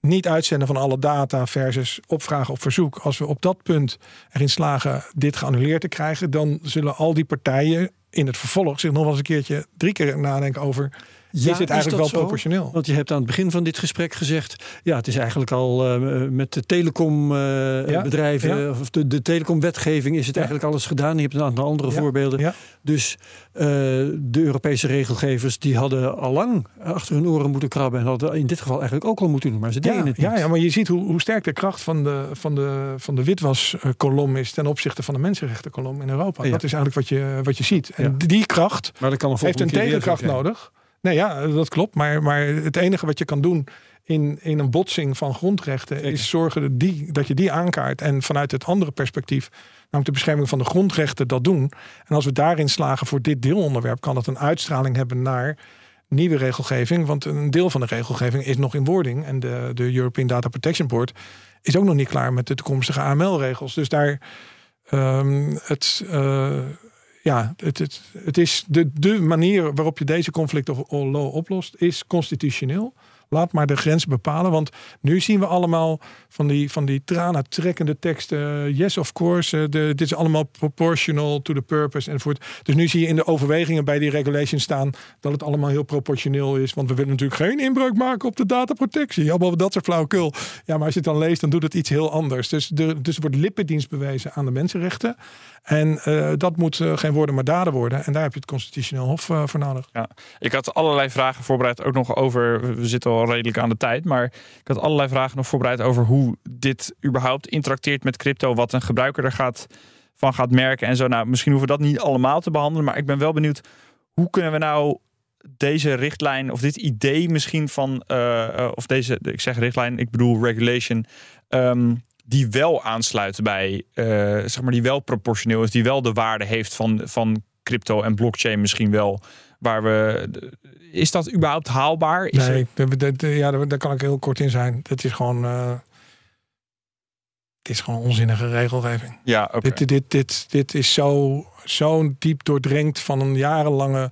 niet uitzenden van alle data versus opvragen op verzoek. Als we op dat punt erin slagen dit geannuleerd te krijgen, dan zullen al die partijen in het vervolg zich nog wel eens een keertie drie keer nadenken over ja, is het eigenlijk wel proportioneel? Want je hebt aan het begin van dit gesprek gezegd... ja, het is eigenlijk al uh, met de telecombedrijven... Uh, ja, of de, de telecomwetgeving is het eigenlijk alles gedaan. Je hebt een aantal andere voorbeelden. Dus uh, de Europese regelgevers die hadden al lang achter hun oren moeten krabben... en hadden in dit geval eigenlijk ook al moeten doen. Maar ze deden het niet. Ja, ja, maar je ziet hoe, hoe sterk de kracht van de, van de, van de witwaskolom is... ten opzichte van de mensenrechtenkolom in Europa. Dat is eigenlijk wat je, wat je ziet. En die kracht Maar dat kan een heeft een tegenkracht nodig. Nee, ja, dat klopt. Maar, maar het enige wat je kan doen in, in een botsing van grondrechten Zeker. is zorgen dat, die, dat je die aankaart. En vanuit het andere perspectief, namelijk de bescherming van de grondrechten, dat doen. En als we daarin slagen voor dit deelonderwerp, kan dat een uitstraling hebben naar nieuwe regelgeving. Want een deel van de regelgeving is nog in wording. En de, de European Data Protection Board is ook nog niet klaar met de toekomstige AML-regels. Dus daar. ehm, het, eh, ja, het, het, is de, de manier waarop je deze conflict of law oplost, is constitutioneel. Laat maar de grens bepalen. Want nu zien we allemaal van die, van die tranen trekkende teksten. Yes, of course. eh, De, dit is allemaal proportional to the purpose enzovoort. Dus nu zie je in de overwegingen bij die regulations staan dat het allemaal heel proportioneel is. Want we willen natuurlijk geen inbreuk maken op de dataprotectie. Allemaal dat soort flauwekul. Ja, maar als je het dan leest, dan doet het iets heel anders. Dus, dus er wordt lippendienst bewezen aan de mensenrechten. En eh, dat moet eh, geen woorden maar daden worden. En daar heb je het constitutioneel hof eh, voor nodig. Ja, ik had allerlei vragen voorbereid, ook nog over. We zitten al redelijk aan de tijd, maar ik had allerlei vragen nog voorbereid over hoe dit überhaupt interacteert met crypto, wat een gebruiker er gaat, van gaat merken en zo. Nou, misschien hoeven we dat niet allemaal te behandelen, maar ik ben wel benieuwd hoe kunnen we nou deze richtlijn of dit idee misschien van, of deze, ik zeg richtlijn, ik bedoel regulation, ehm, die wel aansluit bij, eh, zeg maar, die wel proportioneel is, die wel de waarde heeft van, van crypto en blockchain misschien wel. Waar we, is dat überhaupt haalbaar? Is er- Nee, de- ja, daar, kan ik heel kort in zijn. Het is gewoon. eh, het is gewoon onzinnige regelgeving. ja, oké. Dit, dit, dit, dit is zo, zo diep doordrenkt van een jarenlange.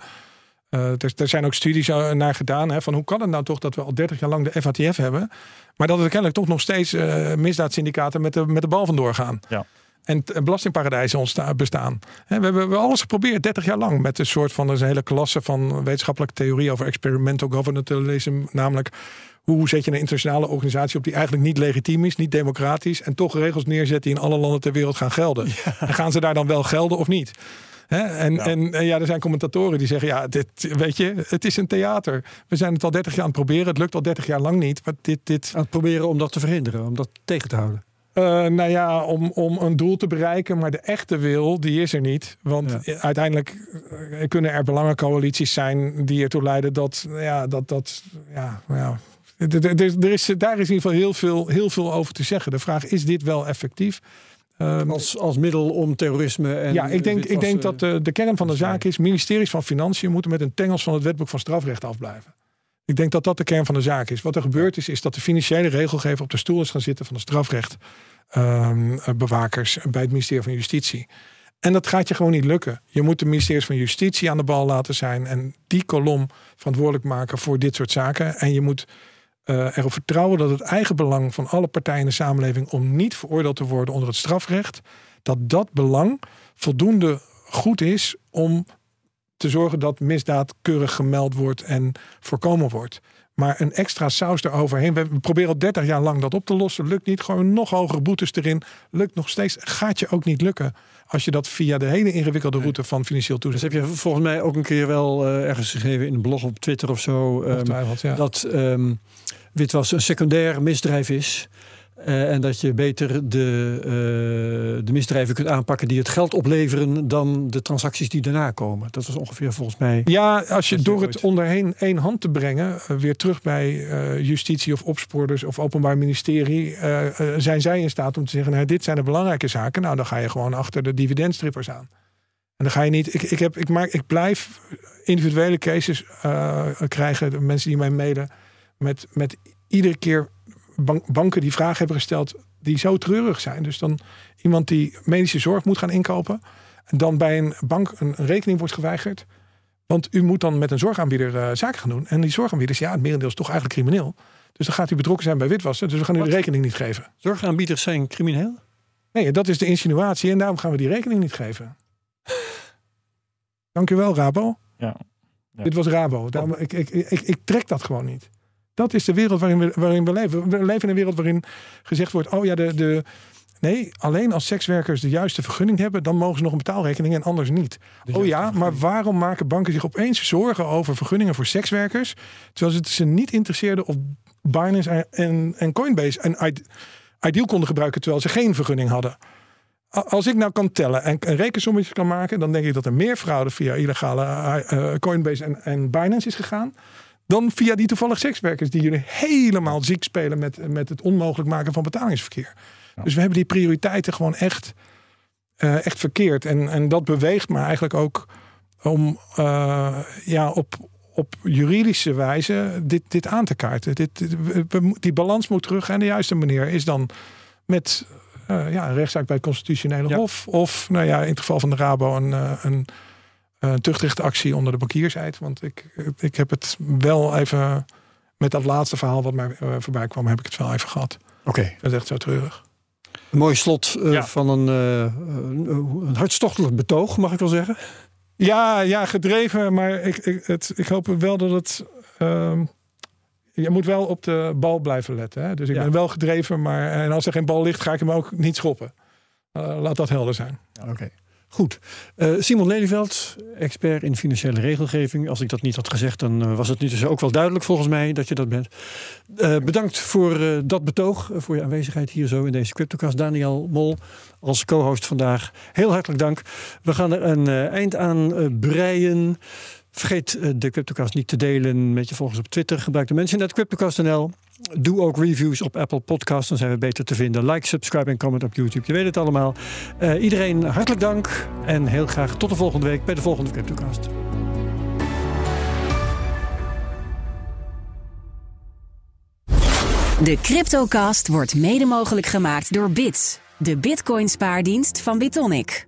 Eh, er, er zijn ook studies eh, naar gedaan. Hè, van hoe kan het nou toch dat we al 30 jaar lang de FATF hebben. Maar dat er kennelijk toch nog steeds eh misdaadsyndicaten met de, met de bal vandoor gaan. Ja. En belastingparadijzen ontstaan, bestaan. We hebben alles geprobeerd 30 jaar lang. Met een soort van een hele klasse van wetenschappelijke theorie over experimental governmentalism. Namelijk hoe zet je een internationale organisatie op die eigenlijk niet legitiem is, niet democratisch. En toch regels neerzet die in alle landen ter wereld gaan gelden. En gaan ze daar dan wel gelden of niet? Hè? En, Ja. En, en ja, er zijn commentatoren die zeggen: ja, dit, weet je, het is een theater. We zijn het al 30 jaar aan het proberen. Het lukt al 30 jaar lang niet. Maar dit, dit, Aan het proberen om dat te verhinderen, om dat tegen te houden. eh, nou ja, om, om een doel te bereiken, maar de echte wil, die is er niet. Want Ja. uiteindelijk eh, kunnen er belangencoalities zijn die ertoe leiden dat, ja, dat, dat, ja, nou ja. Er- er is, daar is in ieder geval heel veel, heel veel over te zeggen. De vraag is dit wel effectief? Ehm, Als, als middel om terrorisme en. ja, ik denk, ik denk dat de, de kern van de zaak is... ministeries van Financiën moeten met een tengels van het wetboek van strafrecht afblijven. Ik denk dat dat de kern van de zaak is. Wat er gebeurd is, is dat de financiële regelgever op de stoel is gaan zitten van de strafrechtbewakers bij het ministerie van Justitie. En dat gaat je gewoon niet lukken. Je moet de ministeries van Justitie aan de bal laten zijn en die kolom verantwoordelijk maken voor dit soort zaken. En je moet eh, erop vertrouwen dat het eigen belang van alle partijen in de samenleving om niet veroordeeld te worden onder het strafrecht, dat dat belang voldoende goed is om te zorgen dat misdaad keurig gemeld wordt en voorkomen wordt. Maar een extra saus eroverheen. We proberen al 30 jaar lang dat op te lossen. Lukt niet. Gewoon nog hogere boetes erin. Lukt nog steeds. Gaat je ook niet lukken. Als je dat via de hele ingewikkelde route van financieel Dus toezicht. heb je volgens mij ook een keer wel eh, ergens geschreven in een blog op Twitter of zo. ehm, ja. Dat ehm witwas een secundair misdrijf is. eh, en dat je beter de, eh, de misdrijven kunt aanpakken die het geld opleveren dan de transacties die daarna komen. Dat was ongeveer volgens mij. Ja, als je door het onderheen één hand te brengen, eh, weer terug bij justitie of opsporters of openbaar ministerie, zijn zij in staat om te zeggen: nou, dit zijn de belangrijke zaken. Nou, dan ga je gewoon achter de dividendstrippers aan. En dan ga je niet. Ik, ik, heb, ik, maak, ik blijf individuele cases krijgen, mensen die mij mailen, met, met iedere keer ban- banken die vragen hebben gesteld die zo treurig zijn. Dus dan iemand die medische zorg moet gaan inkopen. En dan bij een bank een rekening wordt geweigerd. Want u moet dan met een zorgaanbieder eh, zaken gaan doen. En die zorgaanbieders, ja, het merendeel is toch eigenlijk crimineel. Dus dan gaat u betrokken zijn bij witwassen. Dus we gaan u de rekening niet geven. Zorgaanbieders zijn crimineel. Nee, dat is de insinuatie. En daarom gaan we die rekening niet geven. Dank u wel, Rabo. Ja. Ja. Dit was Rabo. Daarom, ik, ik, ik, ik trek dat gewoon niet. Dat is de wereld waarin we, waarin we leven. We leven in een wereld waarin gezegd wordt: oh ja, de, de. Nee, alleen als sekswerkers de juiste vergunning hebben, dan mogen ze nog een betaalrekening en anders niet. oh ja, maar waarom maken banken zich opeens zorgen over vergunningen voor sekswerkers? Terwijl ze het ze niet interesseerde of Binance en, en Coinbase en Ide- Ideal konden gebruiken terwijl ze geen vergunning hadden. als ik nou kan tellen en een rekensommetje kan maken, dan denk ik dat er meer fraude via illegale uh, Coinbase en, en Binance is gegaan. Dan via die toevallig sekswerkers die jullie helemaal ziek spelen met, met het onmogelijk maken van betalingsverkeer. Dus we hebben die prioriteiten gewoon echt, uh, echt verkeerd. En, en dat beweegt me eigenlijk ook om uh, ja, op, op juridische wijze dit, dit aan te kaarten. Dit, die balans moet terug. En de juiste manier is dan met uh, ja, een rechtszaak bij het Constitutionele Hof. Of nou ja, in het geval van de Rabo een, een, een tuchtrechtactie onder de bankiersheid. Want ik, ik heb het wel even met dat laatste verhaal wat mij voorbij kwam, heb ik het wel even gehad. Oké. Okay. Dat is echt zo treurig. Een mooi slot uh, ja. van een, uh, een hartstochtelijk betoog, mag ik wel zeggen. Ja, ja gedreven, maar ik, ik, het, ik hoop wel dat het. Uh, je moet wel op de bal blijven letten. Hè? Dus ik ja. ben wel gedreven, maar en als er geen bal ligt, ga ik hem ook niet schoppen. Laat dat helder zijn. Oké. Okay. Goed. Uh, Simon Lelyveld, expert in financiële regelgeving. Als ik dat niet had gezegd, dan uh, was het nu dus ook wel duidelijk volgens mij dat je dat bent. Uh, bedankt voor dat betoog, voor je aanwezigheid hier zo in deze CryptoCast. Daniel Mol als co-host vandaag. Heel hartelijk dank. We gaan er een eind aan breien. Vergeet de CryptoCast niet te delen met je volgers op Twitter. Gebruik de mensen net CryptoCast.nl. Doe ook reviews op Apple Podcasts, dan zijn we beter te vinden. Like, subscribe en comment op YouTube. Je weet het allemaal. Uh, iedereen hartelijk dank en heel graag tot de volgende week bij de volgende CryptoCast. De CryptoCast wordt mede mogelijk gemaakt door Bits, de Bitcoin spaardienst van Bitonic.